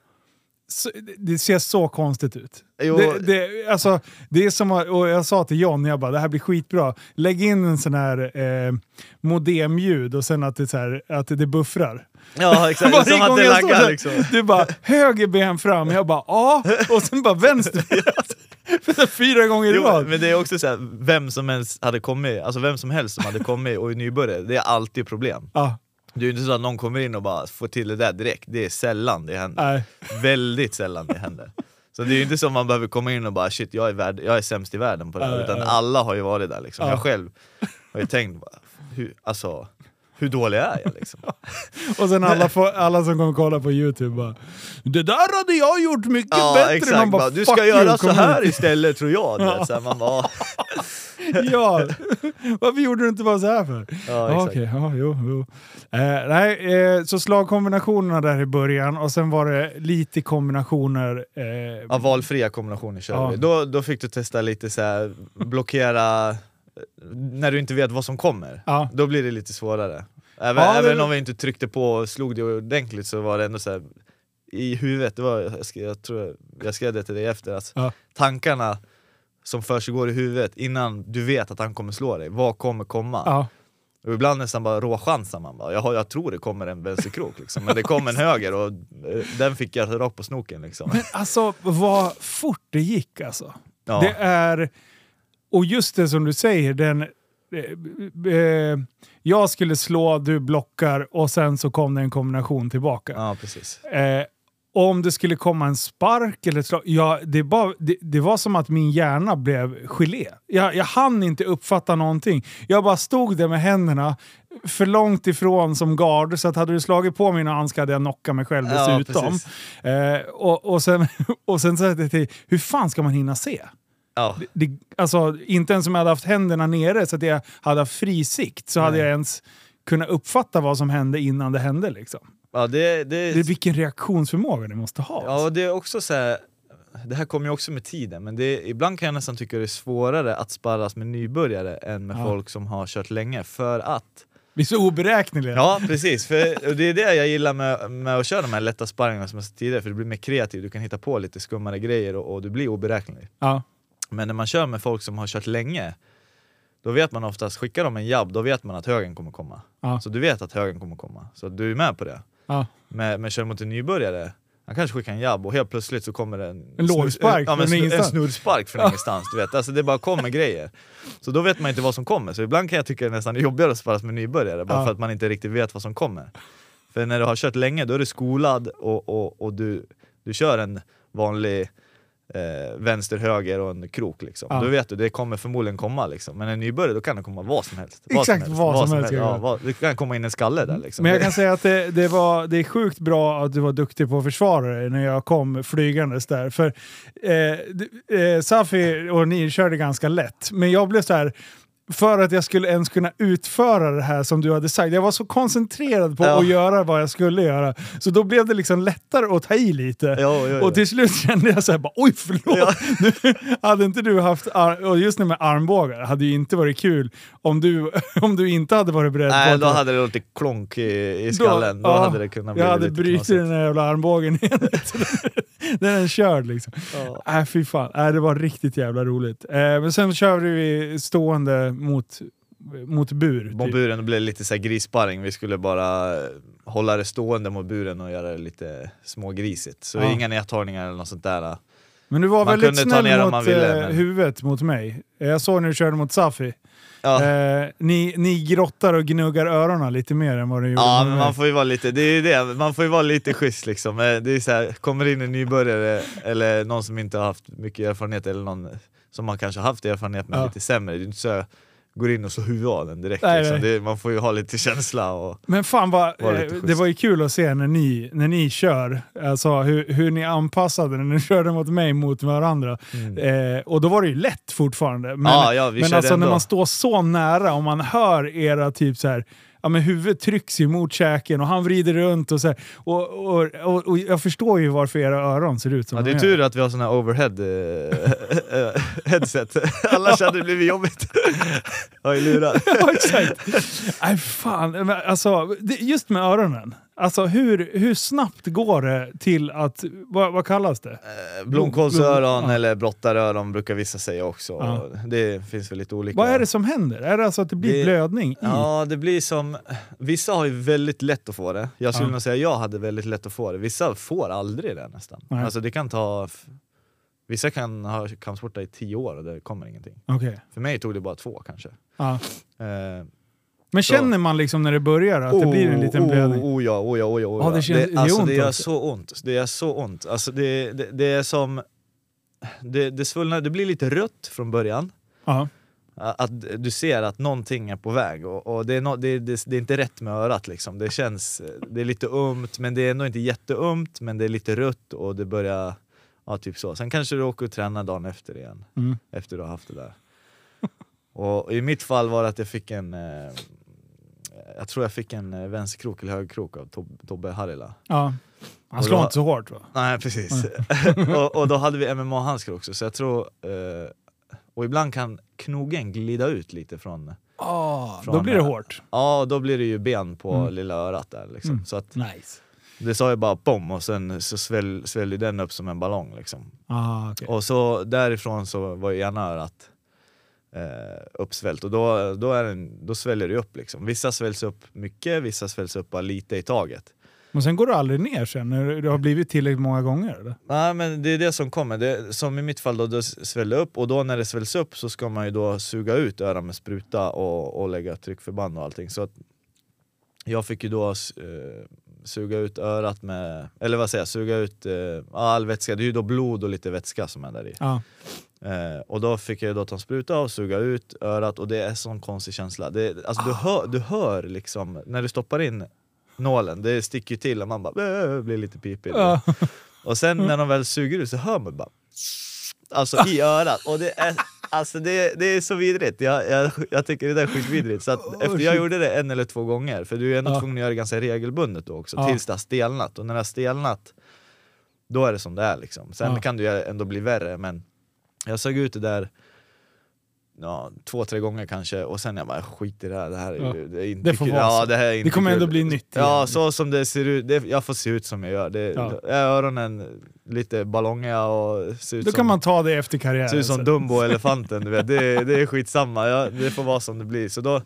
det ser så konstigt ut. Jo. Det, det, alltså, det är som och jag sa till John, jag bara det här blir skitbra. Lägg in en sån här eh, modemljud och sen att det, så här, att det buffrar. Ja exakt, Varje som att det laggar liksom. Du bara höger ben fram, jag bara ja, och sen bara vänster. Fyra gånger i rad. men det är också så här, vem som helst hade kommit, alltså vem som helst som hade kommit och är nybörjare, det är alltid problem. Ja, Det är ju inte så att någon kommer in och bara får till det där direkt, det är sällan det händer. nej. Väldigt sällan det händer. Så det är ju inte så att man behöver komma in och bara shit jag är, värd, jag är sämst i världen på det här, utan alla har ju varit där liksom. Ja. Jag själv har ju tänkt, bara, hur, alltså, hur dålig är jag liksom? Och sen alla, får, alla som kommer kolla på YouTube bara Det där hade jag gjort mycket ja bättre! exakt, Man bara, du "Fuck ska you, göra så kom här hit." istället tror jag. Så här, man bara, ja, varför gjorde du inte bara så här för? ja, Ja, exakt. Okej, ja, jo, jo. Eh, nej, eh, så slagkombinationerna där i början och sen var det lite kombinationer. Eh, Ja, valfria kombinationer kör Ja. vi. Då, då fick du testa lite så här, blockera när du inte vet vad som kommer. ja. Då blir det lite svårare. Även, Ja, det- även om vi inte tryckte på och slog det ordentligt så var det ändå så här, i huvudet, det var, jag, skrev, jag tror jag skrev det till dig efter, att Ja. tankarna som försiggår i huvudet innan du vet att han kommer slå dig, vad kommer komma? Ja. Och ibland nästan bara råchansar man bara, Jaha, jag tror det kommer en vänsterkrok liksom. men det kom en höger och eh, den fick jag rakt på snoken liksom. Men alltså vad fort det gick alltså. Ja. Det är... Och just det som du säger, den... Eh, eh, jag skulle slå, du blockar och sen så kom det en kombination tillbaka. ja precis. Eh, om det skulle komma en spark eller ett slag, ja, det, bara, det, det var som att min hjärna blev gelé. Jag, jag hann inte uppfatta någonting. Jag bara stod där med händerna för långt ifrån som gard, så att hade du slagit på mina handskar hade jag knockat mig själv Ja, dessutom. precis. eh, och, och sen, och sen sa jag till hur fan ska man hinna se? Ja. Det, alltså, inte ens om jag hade haft händerna nere så att jag hade haft fri sikt så hade Nej. jag ens kunnat uppfatta vad som hände innan det hände. Liksom. Ja, det, det, Det, vilken reaktionsförmåga ni måste ha. ja, och det är också så här, det här kommer ju också med tiden, men det, ibland kan jag nästan tycka det är svårare att sparras med nybörjare än med Ja. folk som har kört länge, för att Vi är så oberäkneliga. Ja precis, för det är det jag gillar med, med att köra de här lätta sparringarna som jag sa tidigare, för du blir mer kreativ, du kan hitta på lite skummare grejer och, och du blir oberäknelig. Ja. Men när man kör med folk som har kört länge, då vet man oftast, skickar de en jabb, då vet man att högen kommer komma. Ja. Så du vet att högen kommer komma, så du är med på det. Ja. Men, men kör mot en nybörjare, han kanske skickar en jabb och helt plötsligt så kommer det en, En lågspark ja, en ingenstans. snurrspark från ingenstans. Du vet. Alltså det bara kommer grejer. Så då vet man inte vad som kommer. Så ibland kan jag tycka det är nästan jobbigare att sparras med nybörjare, bara Ja. för att man inte riktigt vet vad som kommer. För när du har kört länge, då är du skolad och, och, och du, du kör en vanlig eh, vänster, höger och en krok. Liksom. Ja. Då vet du, det kommer förmodligen komma. Liksom. Men en nybörjare, då kan det komma vad som helst. Vad Exakt som helst, vad som helst, Ja, ja. vad, det kan komma in en skalle där. Liksom. Men jag kan säga att det, det, var, det är sjukt bra att du var duktig på att försvara dig när jag kom flygandes där. För eh, eh, Safi och ni körde ganska lätt, men jag blev så här för att jag skulle ens kunna utföra det här som du hade sagt. Jag var så koncentrerad på Ja. att göra vad jag skulle göra. Så då blev det liksom lättare att ta i lite. Ja, ja. Och till slut kände jag så här, bara, oj förlåt! Nu, hade inte du haft, och just det med armbågar, hade ju inte varit kul om du, om du inte hade varit beredd på Nej, att då hade det låtit klonk i, i skallen. Då, ja, hade det kunnat bli Jag hade brutit den där jävla armbågen igen. den är körd liksom. Ja. Nej fy fan, Nej, det var riktigt jävla roligt. Eh, men sen körde vi stående mot, mot bur. Mot typ. buren, då blev det lite så här grissparring. Vi skulle bara eh, hålla det stående mot buren och göra det lite smågrisigt. Så Ja. inga nedtagningar eller något sånt där. Men du var Man väldigt snäll mot man ville, eh, men- huvudet mot mig. Jag såg när du körde mot Safi. Ja, Eh, ni, ni grottar och gnuggar öronen lite mer än vad du gjorde ja med men man får ju vara lite, det är det, man får ju vara lite schysst liksom. Eh, Det är så här, kommer in en nybörjare eller någon som inte har haft mycket erfarenhet eller någon som har kanske haft erfarenhet men Ja. lite sämre. Det är inte så går in och så huvudet av den direkt. Nej, liksom. nej. Det, man får ju ha lite känsla och Men fan vad, eh, det var ju kul att se när ni, när ni kör, alltså hur, hur ni anpassade när ni körde mot mig mot varandra. Eh, och då var det ju lätt fortfarande. Men, Mm. Ja, ja, men alltså när ändå. man står så nära och man hör era typ så här, ja men huvudet trycks ju mot käken och han vrider runt och så och, och, och, och jag förstår ju varför era öron ser ut som Ja, det de är gör. tur att vi har såna här overhead eh, eh, headset, annars hade det blivit jobbigt. Jag är lurad. ja, exakt. Nej fan, men alltså, det, just med öronen. Alltså hur, hur snabbt går det till att, vad, vad kallas det? Eh, Blomkålsöron Ja. eller brottaröron brukar vissa säga också. Ja. Det finns väl lite olika. Vad är det som händer? Är det alltså att det blir Det- blödning i? Ja, det blir som... Vissa har ju väldigt lätt att få det. Jag skulle Ja. nog säga jag hade väldigt lätt att få det. Vissa får aldrig det nästan. Nej. Alltså det kan ta... Vissa kan ha kampsporta i tio år och det kommer ingenting. Okej. För mig tog det bara två kanske. Ja. Eh, Men känner man liksom när det börjar att det blir en liten blödning? Oh, oh ja, oh ja, oh ja, oh Ja, ja. det känns- det är alltså, ont det gör också. så ont. Det är så ont. Alltså, det, det, det är som... Det, det, svullnar, det blir lite rött från början. Ja. Att du ser att någonting är på väg och, och det, är no, det, det, det, är inte rätt med örat liksom. Det känns, det är lite ömt men det är ändå inte jätteömt men det är lite rött och det börjar, ja typ så. Sen kanske du åker och tränar dagen efter igen, Mm. efter du har haft det där. och i mitt fall var det att jag fick en, eh, jag tror jag fick en eh, vänsterkrok eller högerkrok av Tob- Tobbe Harila. Ja. Han slår inte så hårt va? Nej precis. och, och då hade vi MMA-handskar också så jag tror, eh, och ibland kan knogen glida ut lite från, Oh, Från- då blir det hårt. ja då blir det ju ben på Mm. lilla örat där liksom. Mm. Så att Nice. det sa ju bara bom och sen så sväll, svällde den upp som en ballong liksom. Ah, okej. Och så därifrån så var ju ena örat eh, uppsvällt och då, då, är den, då sväller det upp liksom. Vissa svälls upp mycket, vissa svälls upp bara lite i taget. Men sen går du aldrig ner sen när det har blivit tillräckligt många gånger? Eller? Nej men det är det som kommer, det, som i mitt fall då, det sväller upp och då när det svälls upp så ska man ju då suga ut örat med spruta och, och lägga tryckförband och allting. Så att jag fick ju då eh, suga ut örat med, eller vad säger jag, suga ut eh, all vätska, det är ju då blod och lite vätska som är där i. Ja. Eh, och då fick jag då ta en spruta och suga ut örat och det är en sån konstig känsla. Det, alltså, du, hör, du hör liksom, när du stoppar in nålen, det sticker ju till och man bara blir lite pipig. Ja. Och sen när de väl suger ut så hör man bara Alltså i örat, och det är, alltså det, det är så vidrigt, jag, jag, jag tycker det där är skitvidrigt. Så att efter jag gjorde det en eller två gånger, för du är ändå Ja. tvungen att göra det ganska regelbundet då också, Ja. tills det har stelnat. Och när det har stelnat, då är det som det är liksom. Sen Ja. kan det ju ändå bli värre, men jag såg ut det där ja, två, tre gånger kanske och sen jag bara skit i det här, det här är, Ja. ju- det är inte Det får kul. vara Ja, det, här är inte Det kommer kul. ändå bli nytt Ja, igen. så som det ser ut, det, jag får se ut som jag gör. Det, Ja. Öronen lite ballongiga och ser ut Då som, kan man ta det efter ser karriären. ut som sen. Dumbo elefanten, du vet. Det, det är skitsamma, ja, det får vara som det blir. Så då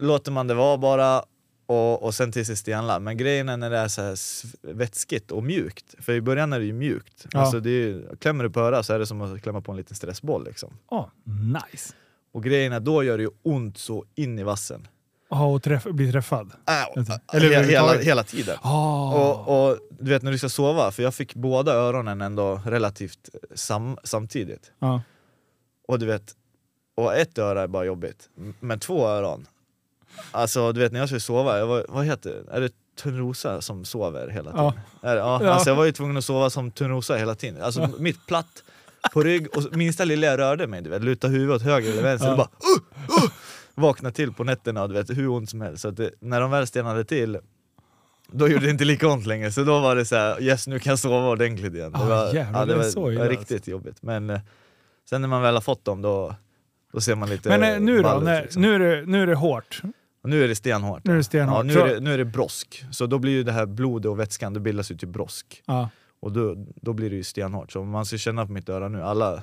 låter man det vara bara och, och sen tills det stenlar. Men grejen är när det är så här vätskigt och mjukt, för i början är det ju mjukt. Ja. Alltså det är, klämmer du på örat så är det som att klämma på en liten stressboll liksom. Ja, nice. Och grejen är, då gör det ju ont så in i vassen. Ja, och träff, bli träffad. Äh, Eller hela, hela, hela tiden. Ah. Och, och du vet när du ska sova, för jag fick båda öronen ändå relativt sam, samtidigt. ja. Och du vet, och ett öra är bara jobbigt, men två öron. Alltså du vet när jag skulle sova, jag var, vad heter det? Är det Törnrosa som sover hela tiden? Ja. Är det? Ja. Ja. Alltså jag var ju tvungen att sova som Törnrosa hela tiden. Alltså mitt platt på rygg och minsta lilla jag rörde mig, du vet, luta huvudet åt höger eller vänster, Ja. och bara uh, uh, vakna till på nätterna, du vet, hur ont som helst. Så det, när de väl stelnade till, då gjorde det inte lika ont längre, så då var det så här: yes nu kan jag sova ordentligt igen. Det Ah, var, jävlar, det det var, så var alltså. riktigt jobbigt. Men eh, sen när man väl har fått dem, då, då ser man lite Men eh, nu då? När, liksom. nu, är det, nu är det hårt. Och nu är det stenhårt. Nu är det stenhårt. Ja, nu, är det, nu är det brosk, så då blir ju det här blodet och vätskan, det bildas ju till brosk. Ja. Och då, då blir det ju stenhårt. Så man ska känna på mitt öra nu, alla,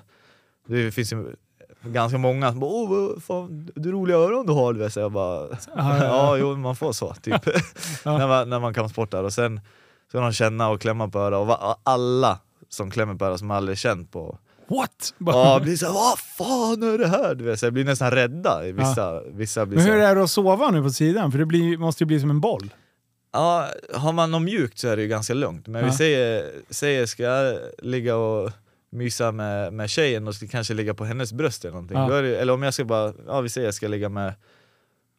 det finns ju ganska många som bara åh fan, du roliga öron du har. Så jag bara, ja, jo man får så typ. När, man, när man kan sporta och sen ska de känna och klämma på örat och alla som klämmer på örat som aldrig känt på What? Ja, blir såhär vad fan är det här? Du vet, så jag blir nästan rädda, vissa, vissa blir Men hur är det att sova nu på sidan? För det blir, måste ju bli som en boll. Ja, har man något mjukt så är det ju ganska lugnt. Men Ja. vi säger, säger, ska jag ligga och mysa med, med tjejen och ska kanske ligga på hennes bröst eller någonting. Ja. Det, eller om jag ska bara, ja vi säger jag ska ligga med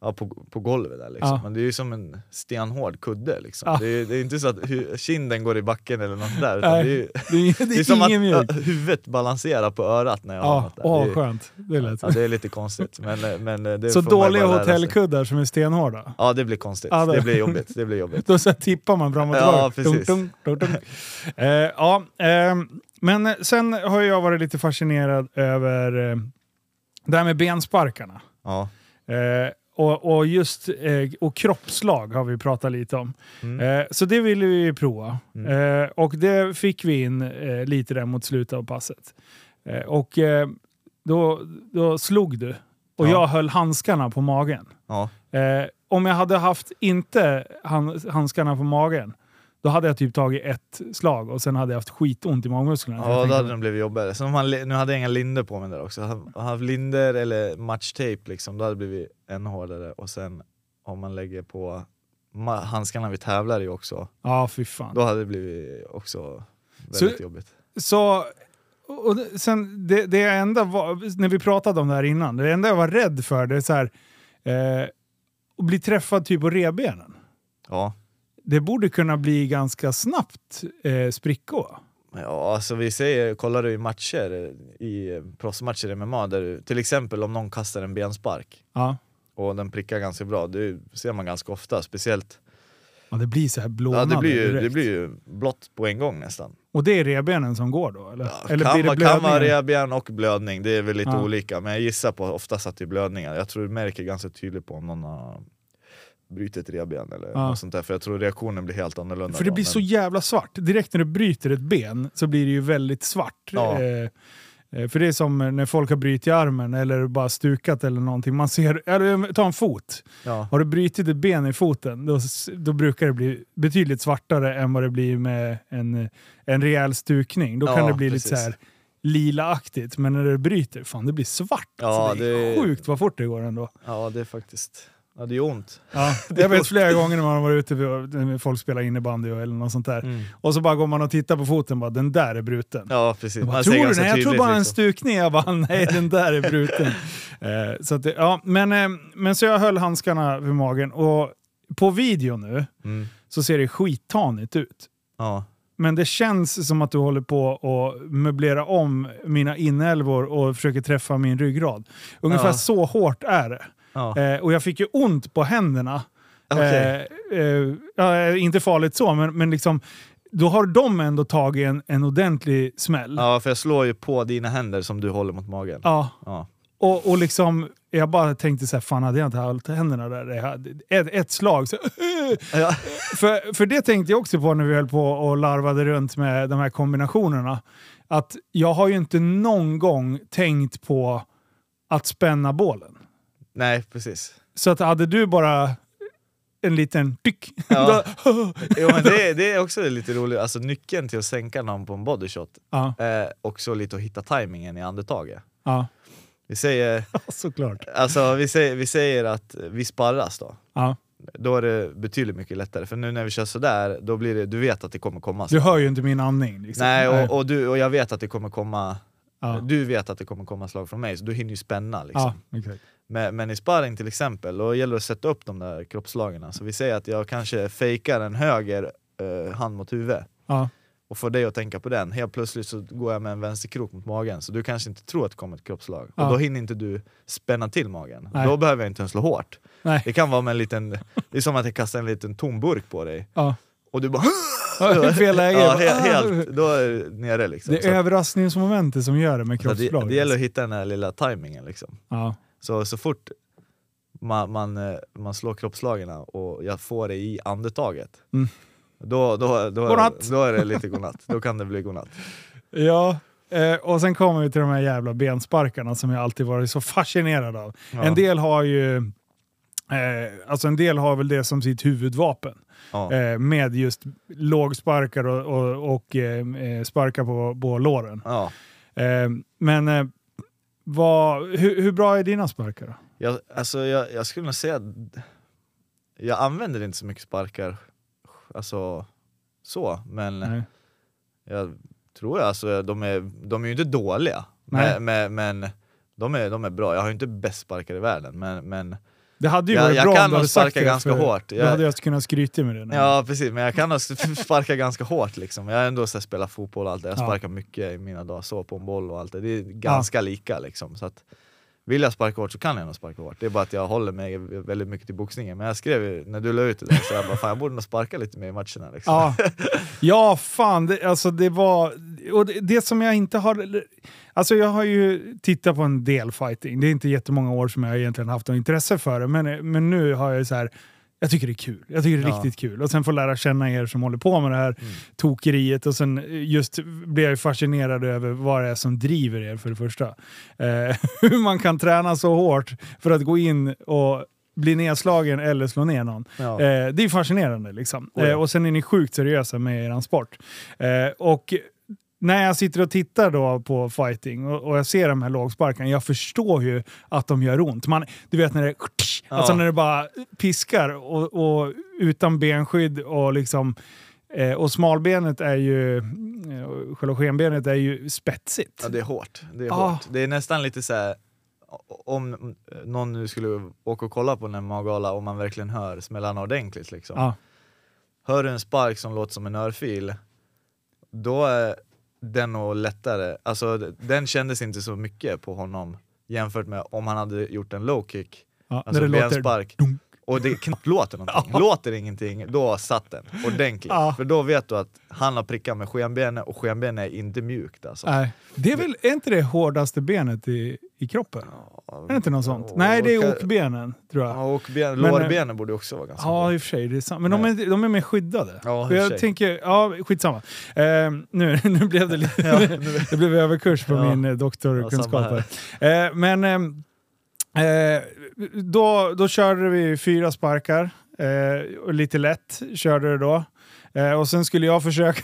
ja, på, på golvet där liksom. Ja. Men det är ju som en stenhård kudde liksom. Ja. Det, är, det är inte så att hu, kinden går i backen eller något där. Utan Nej, det är, Det är, det är som att ö, huvudet balanserar på örat när jag har Ja, något där. åh det, är, skönt. Det lät. ja, det är lite konstigt. Men, men det Så dåliga hotellkuddar som är stenhårda. Ja det blir konstigt. Ja, det- blir jobbigt. Det blir jobbigt. Då så tippar man fram och Ja, tillbaka. precis. Dunk, dunk, dunk, dunk. Eh, ja, ehm, men sen har jag varit lite fascinerad över eh, det här med bensparkarna. Ja. Eh, och, och just eh, och kroppslag har vi pratat lite om. Mm. Eh, så det ville vi prova. Mm. Eh, och det fick vi in lite där mot slutet av passet. Och då, då slog du. Och Ja. jag höll handskarna på magen. Ja. Om jag hade haft inte han, handskarna på magen, då hade jag typ tagit ett slag och sen hade jag haft skitont i magmusklerna. Ja, då tänkte- hade den blivit jobbigare. Så om man, nu hade jag inga linder på mig där också. Hade jag haft linder eller matchtejp liksom, då hade det blivit ännu hårdare. Och sen om man lägger på handskarna vi tävlar i också, Ja, fy fan. då hade det blivit också Så- väldigt jobbigt. Så och sen, det, det enda var, när vi pratade om det här innan, det enda jag var rädd för det är så här, eh, att bli träffad typ på revbenen. Ja. Det borde kunna bli ganska snabbt eh, sprickor. Ja, alltså vi säger, kollar du i matcher, i proffsmatcher i MMA, där du, till exempel om någon kastar en benspark Ja. och den prickar ganska bra, det ser man ganska ofta, speciellt ja, det blir så här Ja, blånande det, blir ju, det blir ju blått på en gång nästan. Och det är revbenen som går då? Eller, Ja, eller kan, blir det kan vara revben och blödning, det är väl lite Ja. olika, men jag gissar på oftast att det är blödningar. Jag tror du märker ganska tydligt på om någon har brutit revben eller Ja. något sånt där, för jag tror reaktionen blir helt annorlunda. För det då, blir men- så jävla svart. Direkt när du bryter ett ben så blir det ju väldigt svart. Ja. Eh, eh, för det är som när folk har brutit armen eller bara stukat eller någonting. Man ser, eller ta en fot. ja. Har du brutit ett ben i foten, då, då brukar det bli betydligt svartare än vad det blir med en, en rejäl stukning. Då kan Ja, det bli lite precis. så här lilaaktigt, men när det bryter, fan det blir svart. Ja, alltså, det är det- sjukt vad fort det går ändå. ja, det är faktiskt... Ja, det är ont. Ja, jag vet flera gånger när man har varit ute och folk spelar innebandy eller något sånt där. Och så bara går man och tittar på foten bara, den där är bruten. Ja, precis. Bara, tror du det? Jag tror bara en liksom. stukning. Jag bara, nej den där är bruten. eh, så att det, ja, men, eh, men så jag höll handskarna vid magen och på video nu Mm. så ser det skittanigt ut. Ja. Men det känns som att du håller på att möblera om mina inälvor och försöker träffa min ryggrad. Ungefär Ja. så hårt är det. Ja. Eh, och jag fick ju ont på händerna. Eh, eh, ja, inte farligt så, men, men liksom, då har de ändå tagit en, en ordentlig smäll. ja, för jag slår ju på dina händer som du håller mot magen. Ja, Ja. och, och liksom, jag bara tänkte så här, fan hade jag inte hållit händerna där, ett, ett slag. Så, Ja. för, för det tänkte jag också på när vi höll på och larvade runt med de här kombinationerna. Att jag har ju inte någon gång tänkt på att spänna bålen. Nej, precis. Så att hade du bara en liten tyck, Ja. Jo, men det, är- det är också lite roligt, alltså nyckeln till att sänka någon på en bodyshot ja, är också lite att hitta tajmingen i andetaget. ja, Vi säger, såklart. alltså, vi, säger, vi säger att vi sparras då. Ja. Då är det betydligt mycket lättare, för nu när vi kör sådär, då blir det, du vet att det kommer komma. Du hör ju inte min andning. Liksom. Nej, och, och, du, och jag vet att det kommer komma ja. Du vet att det kommer komma slag från mig, så du hinner ju spänna. Liksom. ja, exakt. Men, men i sparring till exempel, då gäller det att sätta upp de där kroppslagen. Så vi säger att jag kanske fejkar en höger eh, hand mot huvudet Ja. och får dig att tänka på den. Helt plötsligt så går jag med en vänsterkrok mot magen, så du kanske inte tror att det kommer ett kroppslag. Ja. Och då hinner inte du spänna till magen. Nej. Då behöver jag inte ens slå hårt. Nej. Det kan vara med en liten, det är som att jag kastar en liten tom burk på dig. Ja. Och du bara... Fel läge. ja, Bara, he, ah. helt, då är det nere liksom. Det är överraskningsmomentet som gör det med kroppsslag. det, det gäller att hitta den här lilla tajmingen liksom. ja. Så, så fort man, man, eh, man slår kroppslagen och jag får det i andetaget, Mm. då, då, då, är, Godnatt. då är det lite godnatt. Då kan det bli godnatt. ja. Eh, och sen kommer vi till de här jävla bensparkarna som jag alltid varit så fascinerad av. Ja. En del har ju eh, alltså en del har väl det som sitt huvudvapen. Ja. Eh, med just lågsparkar och, och, och eh, eh, sparkar på, på låren. Ja. Men vad, hur, hur bra är dina sparkar då? Jag, alltså jag, jag skulle nog säga att jag använder inte så mycket sparkar, alltså så, men Nej. jag tror jag, alltså, de, är, de är ju inte dåliga, men, men, men de, är, de är bra. Jag har ju inte bäst sparkar i världen, men, men Det hade ju Jag- varit jag bra kan om du hade sagt sparka det, ganska hårt. Då Jag- hade jag kunnat skryta med det. nu. Ja precis, men jag kan nog sparka ganska hårt liksom. Jag har ändå så här, spelat fotboll och allt det. Jag Ja. sparkar mycket i mina dagar, så på en boll och allt det. Det är ganska lika liksom. Så att, vill jag sparka hårt så kan jag nog sparka hårt. Det är bara att jag håller mig väldigt mycket till boxningen. Men jag skrev när du la ut det där, så jag bara fan jag borde nog sparka lite mer i matcherna liksom. Ja, ja fan. Det, alltså det var... Och det, det som jag inte har... Alltså jag har ju tittat på en del fighting. Det är inte jättemånga år som jag egentligen haft något intresse för det. Men, men nu har jag så här... Jag tycker det är kul. Jag tycker det är Ja. riktigt kul. Och sen få lära känna er som håller på med det här Mm. tokeriet. Och sen just blir jag fascinerad över vad det är som driver er för det första. Eh, hur man kan träna så hårt för att gå in och bli nedslagen eller slå ner någon. Ja. Eh, det är fascinerande liksom. Oh ja. Eh, och sen är ni sjukt seriösa med er sport. Eh, och när jag sitter och tittar då på fighting och, och jag ser de här lågsparkarna, jag förstår ju att de gör ont. Man, du vet när det, Ja. alltså när det bara piskar och, och utan benskydd och liksom Eh, och smalbenet är ju, eh, själva skenbenet är ju spetsigt. Ja, det är hårt. Det är, Ah. hårt. Det är nästan lite så här. om någon nu skulle åka och kolla på en magala och man verkligen hör smällarna ordentligt liksom. Ja. Hör du en spark som låter som en örfil, då är den nog lättare, alltså den kändes inte så mycket på honom jämfört med om han hade gjort en low kick, Ja, alltså när det låter... dunk. Och det knappt låter någonting. Låter ingenting, då satt den ordentligt. Ja. För då vet du att han har prickat med skenbenet och skenbenet är inte mjukt alltså. Nej. Det är väl, är inte det hårdaste benet i, i kroppen? Ja, Är det inte något sånt? och- Nej, det är okbenen tror jag. Ja, och ben, Men, eh, lårbenen borde också vara ganska Ja, bra. i och för sig. Det är sant. Men de är, de är mer skyddade. Ja, i jag sig. tänker, ja skitsamma. Eh, nu, nu blev det lite, Ja, det blev överkurs på min eh, doktorkunskap. samma här. Eh, men ehm, eh, då, då körde vi fyra sparkar, eh, lite lätt körde det då. Eh, och sen skulle jag försöka,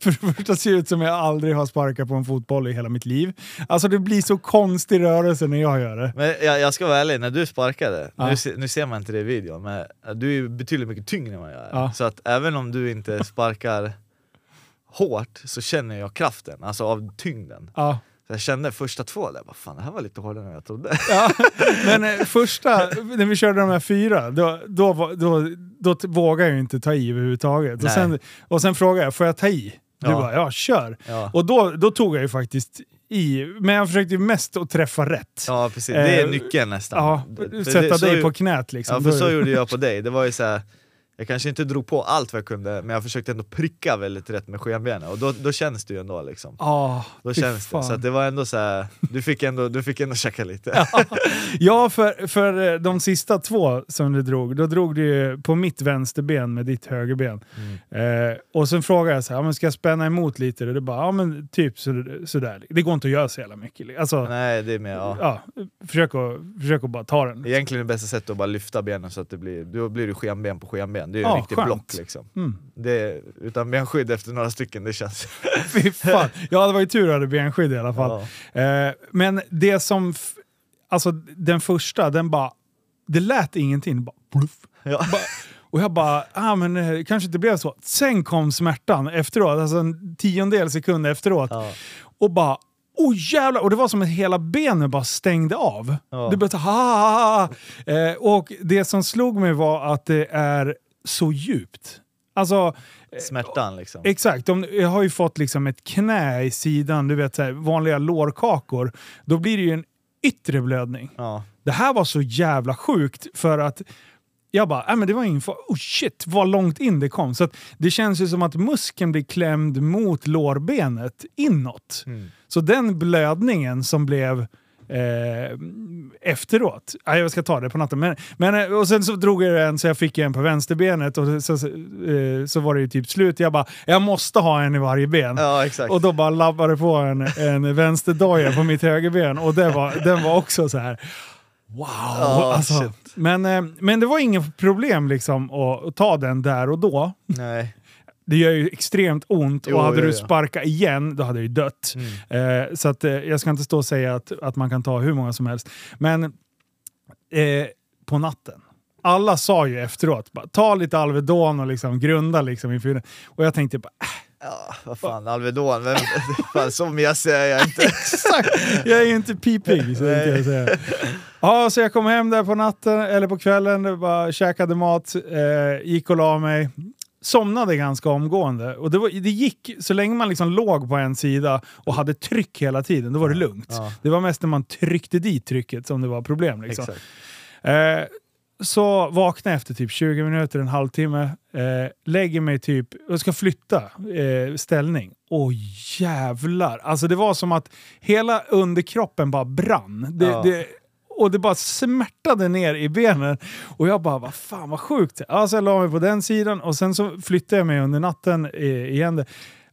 för det första ser ut som jag aldrig har sparkat på en fotboll i hela mitt liv. Alltså det blir så konstig rörelse när jag gör det. Men jag, jag ska vara ärlig, när du sparkade, Ja. nu, nu ser man inte det i videon, men du är betydligt mycket tyngre än vad jag är. Ja. Så att även om du inte sparkar hårt så känner jag kraften, alltså av tyngden. Ja. Så jag kände första två, där, vad fan det här var lite hårdare än jag trodde. Ja, men eh, första, när vi körde de här fyra, då, då, då, då, vågade jag inte ta i överhuvudtaget. Och sen, och sen frågade jag, får jag ta i? Du Ja. bara, ja kör. Ja, Och då, då tog jag ju faktiskt i, men jag försökte ju mest att träffa rätt. ja precis, det är Eh, nyckeln nästan. Ja, sätta dig på knät liksom. Ja för så gjorde jag på dig, det var ju så här. Jag kanske inte drog på allt vad jag kunde, men jag försökte ändå pricka väldigt rätt med skenbenet och då, då känns det ju ändå liksom. Ja, Då känns fan. det, så det var ändå så här. du fick ändå, du fick ändå checka lite. Ja, för, för eh, de sista två som du drog, då drog du på mitt vänsterben med ditt högerben. Mm. Eh, och sen frågade jag så här, ja, men ska jag spänna emot lite? Och du bara, ja men typ så, sådär. Det går inte att göra så jävla mycket. Alltså, Nej det är mer, ja. ja, försök, att, försök att bara ta den. Egentligen är det bästa sättet att bara lyfta benen så att det blir, då blir det skenben på skenben, det är ju Ja, en riktig skönt. block liksom. Mm. Det utan benskydd efter några stycken, det känns... Fy fan. Ja, det var ju tur att du hade benskydd i alla fall. Ja. Eh, men det som, alltså den första, den bara, det lät ingenting. Bara, pluff. Ja. Bara, och jag bara, ah, men eh, kanske inte blev så. Sen kom smärtan efteråt, alltså en tiondel sekund efteråt. Ja. Och bara, oh jävlar! Och det var som att hela benet bara stängde av. Ja. Det blev så, ha, ha, ha. Eh, Och det som slog mig var att det är så djupt. Alltså, Smärtan liksom. Exakt, de, jag har ju fått liksom ett knä i sidan, du vet så här, vanliga lårkakor. Då blir det ju en yttre blödning. Ja. Det här var så jävla sjukt för att jag bara, äh, men det var ingen fara. Oh shit, vad långt in det kom. Så det känns ju som att muskeln blir klämd mot lårbenet inåt. Mm. Så den blödningen som blev eh, efteråt, nej, jag ska ta det på natten, men, men, eh, och sen så drog jag en så jag fick en på vänsterbenet och så, så, eh, så var det ju typ slut. Jag bara, jag måste ha en i varje ben. ja exakt. Och då bara labbade på en, en vänsterdoja på mitt högerben och det var, den var också så här. Wow! Ja, alltså. men, eh, men det var inget problem liksom att, att ta den där och då. Nej. Det gör ju extremt ont Jo, och hade ja, du ja. sparkat igen, då hade jag ju dött. Mm. Eh, så att, eh, jag ska inte stå och säga att, att man kan ta hur många som helst. Men eh, på natten. Alla sa ju efteråt, bara, ta lite Alvedon och liksom grunda liksom inför Och jag tänkte bara, äh, Ja, vad fan, Alvedon, vem, fan, så mesig är jag inte. Exakt! Jag är ju inte pipig, så tänkte jag säga. Ja, så jag kom hem där på natten, eller på kvällen, bara käkade mat, eh, gick och la mig. Somnade ganska omgående. Och det, var, det gick, så länge man liksom låg på en sida och hade tryck hela tiden, då var det lugnt. Ja. Det var mest när man tryckte dit trycket som det var problem. Liksom. Eh, så vaknar jag efter typ 20 minuter, en halvtimme. Eh, lägger mig typ och ska flytta eh, ställning. Åh jävlar! Alltså det var som att hela underkroppen bara brann. Det, Ja. det, och det bara smärtade ner i benen. Och jag bara, vad fan vad sjukt. Alltså jag la mig på den sidan och sen så flyttade jag mig under natten eh, igen.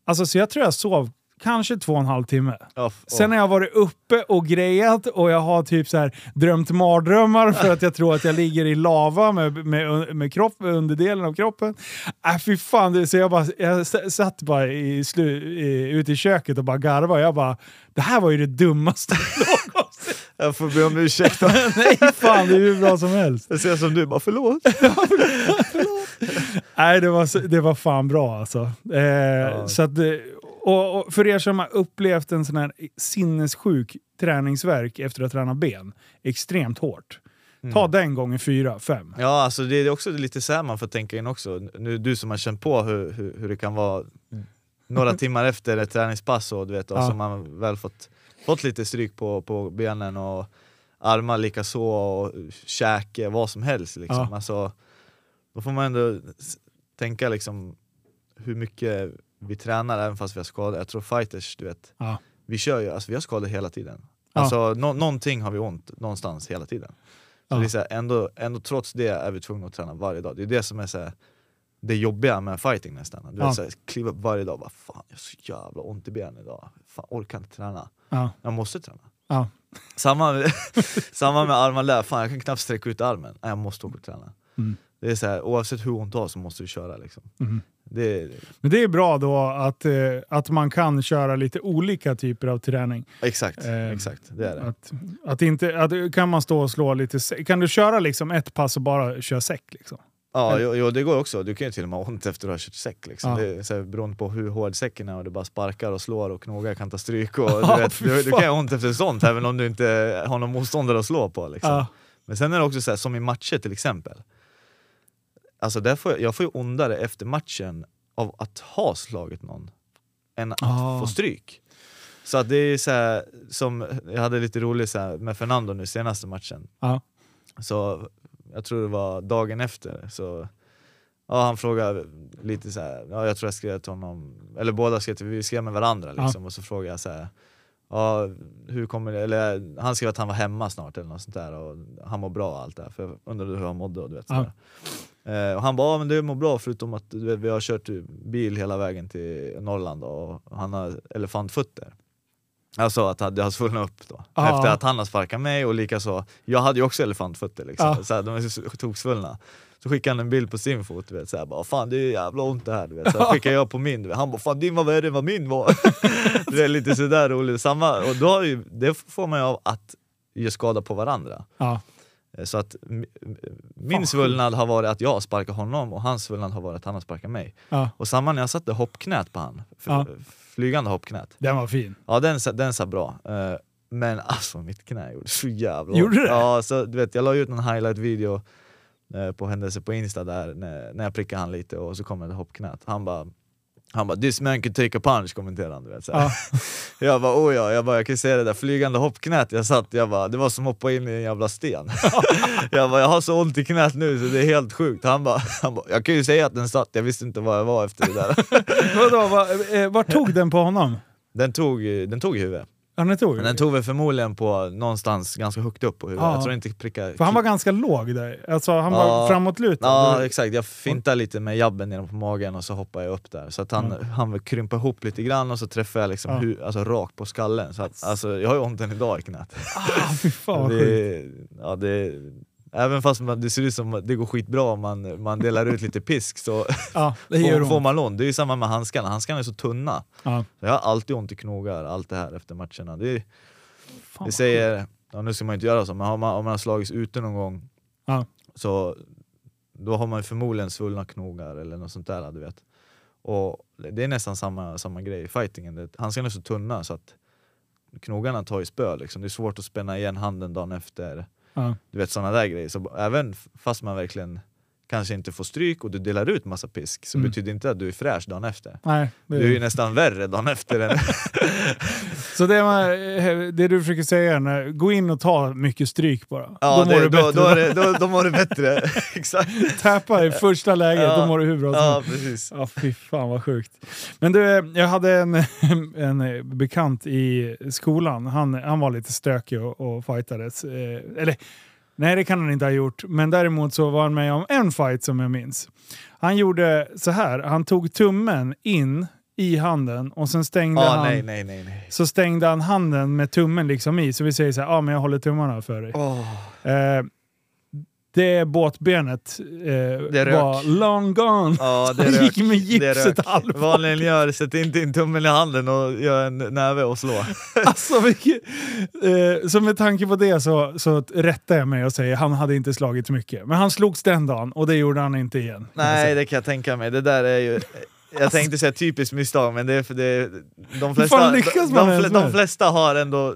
Alltså så jag tror jag sov kanske två och en halv timme. Ja, f- Sen har jag varit uppe och grejat och jag har typ så här drömt mardrömmar för att jag tror att jag ligger i lava med, med, med kropp, underdelen av kroppen. Äh, fy fan, det, så jag, bara, jag satt bara i, slu, i, ute i köket och bara garvade. Jag bara, det här var ju det dummaste. jag får be om ursäkt. Nej fan, det är hur bra som helst. Jag ser som du, bara förlåt. Nej, det var, det var fan bra alltså. Eh, så att, det- och, och för er som har upplevt en sån här sinnessjuk träningsverk efter att träna ben, extremt hårt. Ta Mm. den gånger fyra, fem. Ja, alltså det är också lite så här man får tänka in också. Nu, du som har känt på hur, hur, hur det kan vara några timmar efter ett träningspass och du vet, och Ja. så man väl fått, fått lite stryk på, på benen och armar likaså och käke, vad som helst. Liksom. Ja. Alltså, då får man ändå tänka liksom hur mycket vi tränar även fast vi har skador. Jag tror fighters, du vet, Ja. vi kör ju, alltså vi har skador hela tiden. Ja. Alltså nå, någonting har vi ont någonstans hela tiden. Så Ja. det är så här, ändå, ändå trots det är vi tvungna att träna varje dag. Det är det som är så här, det jobbiga med fighting nästan. Du Ja. vet, så här, kliva upp varje dag och bara fan jag har så jävla ont i benen idag. Fan orkar inte träna. Ja. Jag måste träna. Ja. Samma, samma med där, fan jag kan knappt sträcka ut armen. Nej, jag måste åka och träna. Mm. Det är så här, oavsett hur ont du har så måste du köra liksom. Mhm. Det Men det är bra då att, eh, att man kan köra lite olika typer av träning. exakt, Eh, exakt, det är det. Att, att inte, att, kan man stå och slå lite... Kan du köra liksom ett pass och bara köra säck? Liksom? Ja, jo, jo, det går också. Du kan ju till och med ha ont efter att har kört säck. Liksom. Ja. Det är så här, beroende på hur hård säcken är och du bara sparkar och slår och knogar, kan ta stryk. Och, Ja, du, vet, du, du kan ju ha ont efter sånt även om du inte har någon motståndare att slå på. Liksom. Ja. Men sen är det också så här, som i matcher till exempel. Alltså där får jag, jag får ju ondare efter matchen av att ha slagit någon än att Ah. få stryk. Så att det är så här, som jag hade lite roligt så här, med Fernando nu senaste matchen. Ja. Så jag tror det var dagen efter, så ja, han frågade lite så här, ja, jag tror jag skrev till honom, eller båda skrev till, vi skrev med varandra liksom, och så frågade jag så här, ja, hur kommer det, eller han skrev att han var hemma snart eller något sånt där och han mår bra och allt det för jag undrade hur han mådde och du vet Ja. Eh, och han bara, ja, men det mår bra förutom att du vet, vi har kört bil hela vägen till Norrland och han har elefantfötter. Alltså att det har svullnat upp då, Ja. efter att han har sparkat mig och likaså, jag hade ju också elefantfötter liksom, Ja. så här, de är toksvullna. Så skickade han en bild på sin fot, du vet, så här, bara, fan det är jävla ont det här. Du vet. Så här, skickade jag på min, du vet. han bara fan din var värre än vad min var. det är lite sådär roligt. Samma, och då har ju, det får man ju av att ge skada på varandra. Ja. Eh, Så att min svullnad har varit att jag har sparkat honom och hans svullnad har varit att han har sparkat mig. Ja. Och samma när jag satte hoppknät på han, Ja. Flygande hoppknät. Den var fin. Ja den, sa- den sa bra. Eh, Men alltså mitt knä gjorde så jävla Gjorde det? Ja, så du vet jag la ut en highlight-video eh, på händelse på Insta där när, när jag prickade han lite och så kom det hoppknät. Han bara han bara 'this man can take a punch' kommenterade han. Du vet, så. Ja. Jag bara oh ja, jag, bara, jag kan säga det där flygande hoppknät jag satt, jag bara, det var som att hoppa in i en jävla sten. jag bara, jag har så ont i knät nu så det är helt sjukt. Han bara, han bara jag kan ju säga att den satt, jag visste inte vad jag var efter det där. Vadå, va, eh, vart tog den på honom? den, tog, den tog i huvudet. Den tog. Men den tog väl förmodligen på någonstans ganska högt upp på huvudet. Ja. Jag tror inte pricka... För han var ganska låg där. Alltså han var Ja. framåtlutad. Ja exakt, jag fintade lite med jabben ner på magen och så hoppade jag upp där. Så att han, Ja. han vill krympa ihop lite grann och så träffade jag liksom Ja. hu- alltså, rakt på skallen. Så att, alltså, jag har ju ont än idag i knät. Ah, fy fan vad sjukt. det, ja, det, även fast man, det ser ut som att det går skitbra om man, man delar ut lite pisk så Ja, får, får man ont. Det är ju samma med handskarna, handskarna är så tunna. Ja. Så jag har alltid ont i knogar, allt det här efter matcherna. Det, Fan, det säger, ja, nu ska man inte göra så, men har man, om man har slagits ute någon gång Ja. så då har man förmodligen svullna knogar eller något sånt där. Du vet. Och det är nästan samma, samma grej i fightingen. Det- Handskarna är så tunna så att knogarna tar ju spö. Liksom. Det är svårt att spänna igen handen dagen efter. Ja. Du vet sådana där grejer. Så även fast man verkligen kanske inte får stryk och du delar ut massa pisk så Mm. betyder inte att du är fräsch dagen efter. Nej, det Du är ju nästan värre dagen efter. än, Så det, eh, det du försöker säga är, gå in och ta mycket stryk bara. ja, då mår det, då, bättre. då, är det, då, då mår du bättre. Exakt. Täpa i första läget, Ja. då mår du hur bra Ja, precis. Ja, fy fan vad sjukt. Men du, jag hade en, en bekant i skolan. Han, han var lite stökig och, och fightades. Eh, eller, nej det kan han inte ha gjort. Men däremot så var han med om en fight som jag minns. Han gjorde så här. Han tog tummen in i handen och sen stängde Ja, han... nej, nej, nej. Så stängde han handen med tummen liksom i. Så vi säger så här, ja men jag håller tummarna för dig. Åh. Eh, det båtbenet eh, rök. var long gone. Ja, det Han gick med Det gipset halvt. Vanligen gör, sätt inte in tummen i handen och gör en näve och slå. Alltså, vilket, eh, så med tanke på det så, så rättar jag mig och säger han hade inte slagit mycket. Men han slogs den dagen och det gjorde han inte igen. Nej, det kan jag tänka mig. Det där är ju... Jag tänkte säga typiskt misstag, men det är för det... De flesta, de, de, de det? flesta har ändå...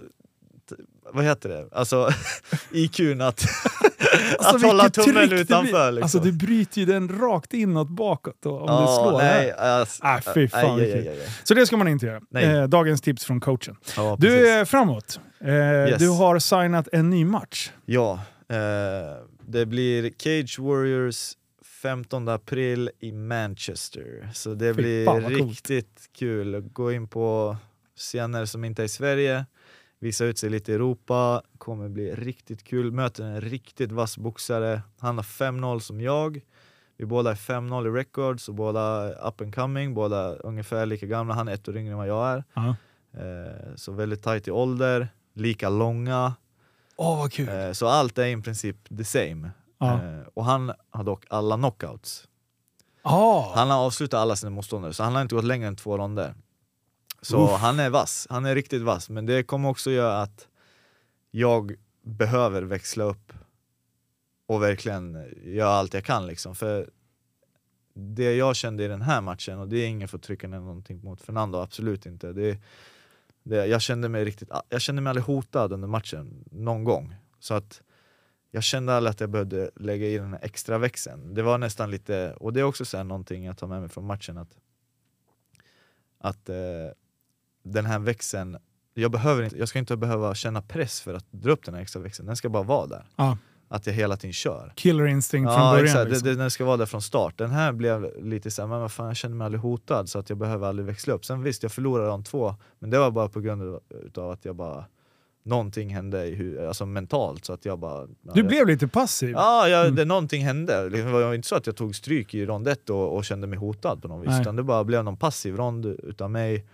Vad heter det? Alltså IQn att, att hålla tummen utanför. Liksom. Alltså du bryter ju den rakt inåt bakåt då, om du Ja, slår nej, ass- Ah, fy fan, aj, aj, aj. Så det ska man inte göra. Eh, dagens tips från coachen. Ja, Du precis. är framåt. Eh, Du har signat en ny match. Ja, eh, det blir Cage Warriors 15 april i Manchester. Så det Fy blir coolt. riktigt kul gå in på scener som inte är i Sverige, visa ut sig lite i Europa, kommer bli riktigt kul. Möter en riktigt vass boxare. Han har 5-0 som jag. Vi båda är 5-0 i records och båda up and coming, båda ungefär lika gamla. Han är ett år yngre än vad jag är. Ja. Eh, så väldigt tight i ålder, lika långa. Åh, vad kul. Eh, Så allt är i princip the same. Ja. Eh, Och han har dock alla knockouts. Ah. Han har avslutat alla sina motståndare, så han har inte gått längre än två ronder. Så Uff. han är vass, han är riktigt vass. Men det kommer också göra att jag behöver växla upp och verkligen göra allt jag kan. Liksom. För det jag kände i den här matchen, och det är ingen för att trycka ner någonting mot Fernando, absolut inte. Det, det, jag, kände mig riktigt, jag kände mig aldrig hotad under matchen, någon gång. Så att jag kände aldrig att jag behövde lägga i den här extra växeln. Det var nästan lite, och det är också så här någonting jag tar med mig från matchen, att, att eh, den här växeln, jag, behöver inte, jag ska inte behöva känna press för att dra upp den här extra växeln, den ska bara vara där. Ja. Att jag hela tiden kör. Killer instinct från Ja början. exakt, liksom. det, det, den ska vara där från start. Den här blev lite såhär, men vad fan jag känner mig aldrig hotad så att jag behöver aldrig växla upp. Sen visst, jag förlorade de två, men det var bara på grund av- att jag bara Någonting hände i alltså mentalt så att jag bara... ja, Du jag, blev lite passiv. Ja, jag, Mm. det, någonting hände. Det var inte så att jag tog stryk i rond ett och, och kände mig hotad på något vis. Nej. Utan det bara blev någon passiv rond utav mig.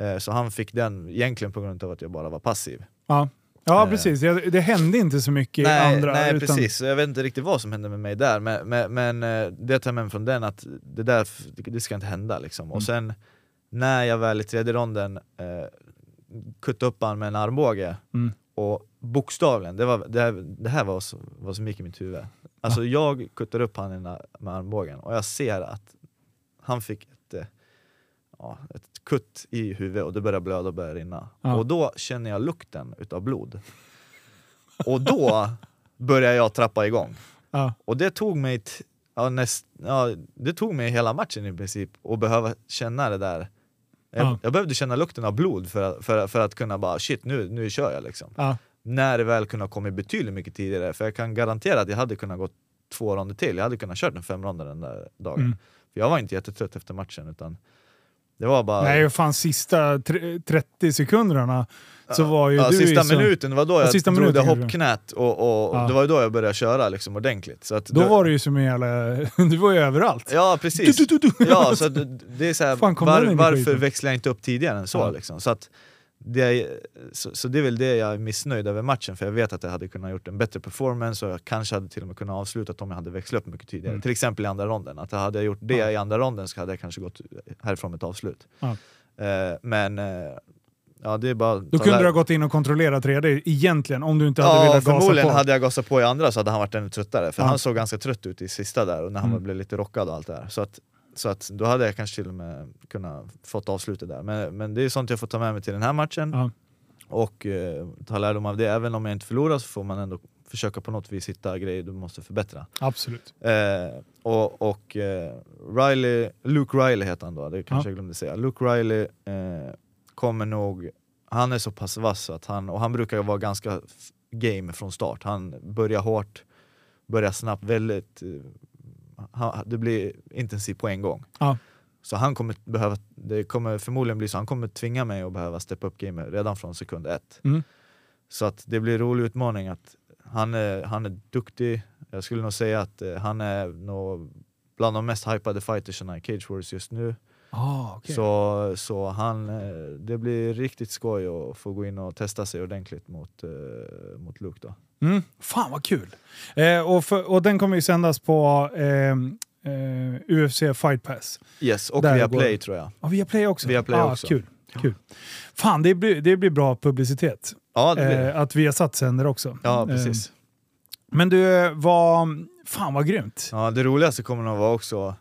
Eh, så han fick den egentligen på grund av att jag bara var passiv. Ja, ja Eh. precis. Det, hände inte så mycket i Nej, andra. nej utan, precis, jag vet inte riktigt vad som hände med mig där, men, men, men eh, det tar jag med mig från den att det där det ska inte hända. Liksom. Mm. Och sen när jag väl i tredje ronden eh, kuttade upp han med en armbåge, Mm. och bokstavligen, det, var, det, här, det här var så, vad som gick i mitt huvud. Alltså jag kuttade upp han med armbågen och jag ser att han fick ett, ja, ett kutt i huvudet och det började blöda och började rinna. Ja. Och då känner jag lukten utav blod. Och då började jag trappa igång. Ja. Och det tog mig, ja, näst, ja, det tog mig hela matchen i princip att behöva känna det där. Jag, Ja. jag behövde känna lukten av blod för, för, för att kunna bara shit nu, nu kör jag liksom. Ja. När det väl kunde ha kommit betydligt mycket tidigare, för jag kan garantera att jag hade kunnat gå två ronder till, jag hade kunnat kört en fem ronder den där dagen. Mm. För jag var inte jättetrött efter matchen utan det var bara... Nej, fan sista tre- 30 sekunderna så var ju ja, du sista så, minuten, det var då Ja, jag sista drog det hoppknät och, och Ja. det var då jag började köra liksom ordentligt. Så att Då det- var du ju som en jävla... Du var ju överallt. Ja precis. Du, du, du, du. Ja, så det, är så här, var, varför växlar jag inte upp tidigare än så? Ja. Liksom? Så, att det så, så det är väl det jag är missnöjd över matchen, för jag vet att jag hade kunnat gjort en bättre performance och jag kanske hade till och med kunnat avsluta om jag hade växlat upp mycket tidigare. Mm. Till exempel i andra ronden, att hade jag gjort det Ja. i andra ronden så hade jag kanske gått härifrån med ett avslut. Ja. Eh, men eh, ja, det är bara Då kunde du ha gått in och kontrollerat 3D egentligen, om du inte hade Ja, velat gasa förmodligen på. hade jag gasat på i andra så hade han varit ännu tröttare, för Ja. han såg ganska trött ut i sista där och när han Mm. blev lite rockad och allt det där. Så att, så att då hade jag kanske till och med kunnat fått avslutet där. Men, men det är sånt jag får ta med mig till den här matchen Ja. och eh, ta lärdom av det. Även om jag inte förlorar så får man ändå försöka på något vis hitta grejer du måste förbättra. Absolut. Eh, och och eh, Riley, Luke Riley heter han då, det kanske Ja. jag glömde säga. Luke Riley eh, kommer nog, han är så pass vass att han, och han brukar vara ganska game från start. Han börjar hårt, börjar snabbt, väldigt, eh, han, det blir intensivt på en gång. Ja. Så han kommer behöva, det kommer förmodligen bli så, han kommer tvinga mig att behöva steppa upp gamet redan från sekund ett. Mm. Så att det blir en rolig utmaning att han är, han är duktig, jag skulle nog säga att eh, han är nog bland de mest hypade fightersarna i Cage Wars just nu. Ah, okej. Så, så han, eh, det blir riktigt skoj att få gå in och testa sig ordentligt mot, eh, mot Luke då. Mm. Fan vad kul! Eh, och, för, och den kommer ju sändas på ehm, eh, UFC Fight Pass. Yes, och via går- Play tror jag. Ja, via Play också? Via Play ah, också. Kul. kul. Fan, det blir, det blir bra publicitet. Ja, det blir det. Eh, att vi har satt sänder också. Ja, Eh, precis. men du, vad... Fan vad grymt! Ja, det roligaste kommer nog vara också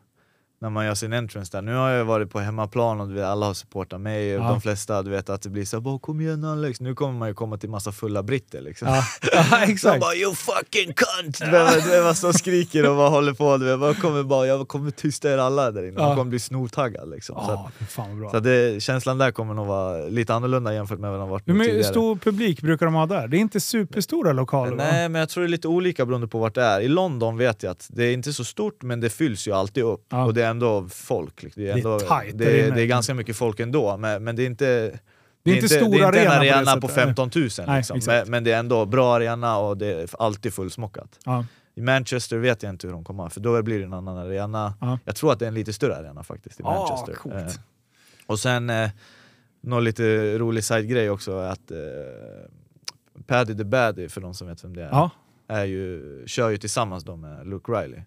när man gör sin entrance där. Nu har jag varit på hemmaplan och du vet, alla har supportat mig Ja. de flesta du vet att det blir så bara kom igen Alex, nu kommer man ju komma till massa fulla britter liksom. Ja, ja exakt. bara you fucking cunt! Du vet, du vet, och skriker och bara håller på, du vet, man kommer bara, jag kommer tysta er alla där inne, Ja. man kommer bli snortaggad liksom. Så, att, fan vad bra. så det, känslan där kommer nog vara lite annorlunda jämfört med vad har varit Hur tidigare. stor publik brukar de ha där? Det är inte superstora lokaler va? Nej men jag tror det är lite olika beroende på vart det är. I London vet jag att det är inte så stort men det fylls ju alltid upp och det ändå folk. liksom. Det är, Det är ändå, där det, är, det är ganska mycket folk ändå men, men det är inte Det är inte stor det inte en arena på det arena sättet. på 15 000 Nej, liksom. men, men det är ändå bra arena och det är alltid fullsmockat. Ja. I Manchester vet jag inte hur de kommer ha, för då blir det en annan arena. Ja. Jag tror att det är en lite större arena faktiskt i Ah, Manchester. coolt. Eh, och sen, eh, någon lite rolig side-grej också, är att eh, Paddy the Baddy, för de som vet vem det är, Ja. är ju, kör ju tillsammans då med Luke Riley.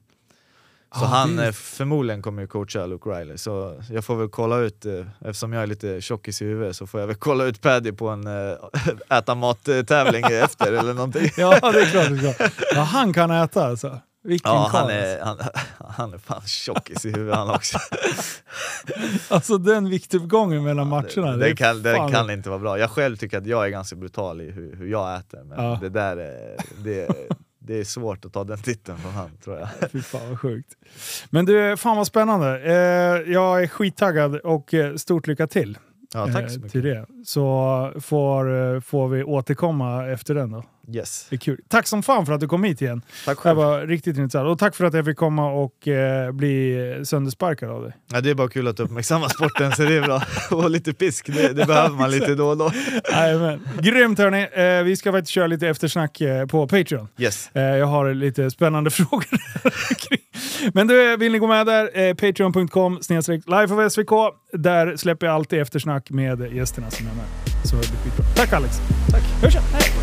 Så Ah, han det eh, förmodligen kommer ju coacha Luke Riley, så jag får väl kolla ut, eh, eftersom jag är lite tjockis i huvudet, så får jag väl kolla ut Paddy på en äh, äta mat-tävling efter eller någonting. ja, det är klart. Det är klart. Ja, han kan äta alltså. Vilken Ja, han är, han, han är fan tjockis i huvudet han också. alltså. alltså den viktuppgången mellan matcherna. det, är det, kan, det kan inte vara bra. Jag själv tycker att jag är ganska brutal i hur, hur jag äter, men Ja. det där är, det, det är svårt att ta den titeln från han tror jag. Fy fan vad sjukt. Men du, fan vad spännande. Eh, jag är skittaggad och eh, stort lycka till. Ja, tack eh, så mycket. till det. Så får, eh, får vi återkomma efter den då. Yes. Det är kul. Tack som fan för att du kom hit igen. Tack Det själv. var riktigt intressant. Och tack för att jag fick komma och eh, bli söndersparkad av dig. Ja, det är bara kul att uppmärksamma sporten så det är bra. Och lite pisk, det, det behöver man lite då och då. Jajamän. Grymt hörni! Eh, vi ska faktiskt köra lite eftersnack eh, på Patreon. Yes. Eh, jag har lite spännande frågor. Men du, vill ni gå med där? Eh, Patreon.com of SVK. Där släpper jag alltid eftersnack med gästerna som är med. Så det blir skitbra. Tack Alex! Tack. Hörs sen! Hej!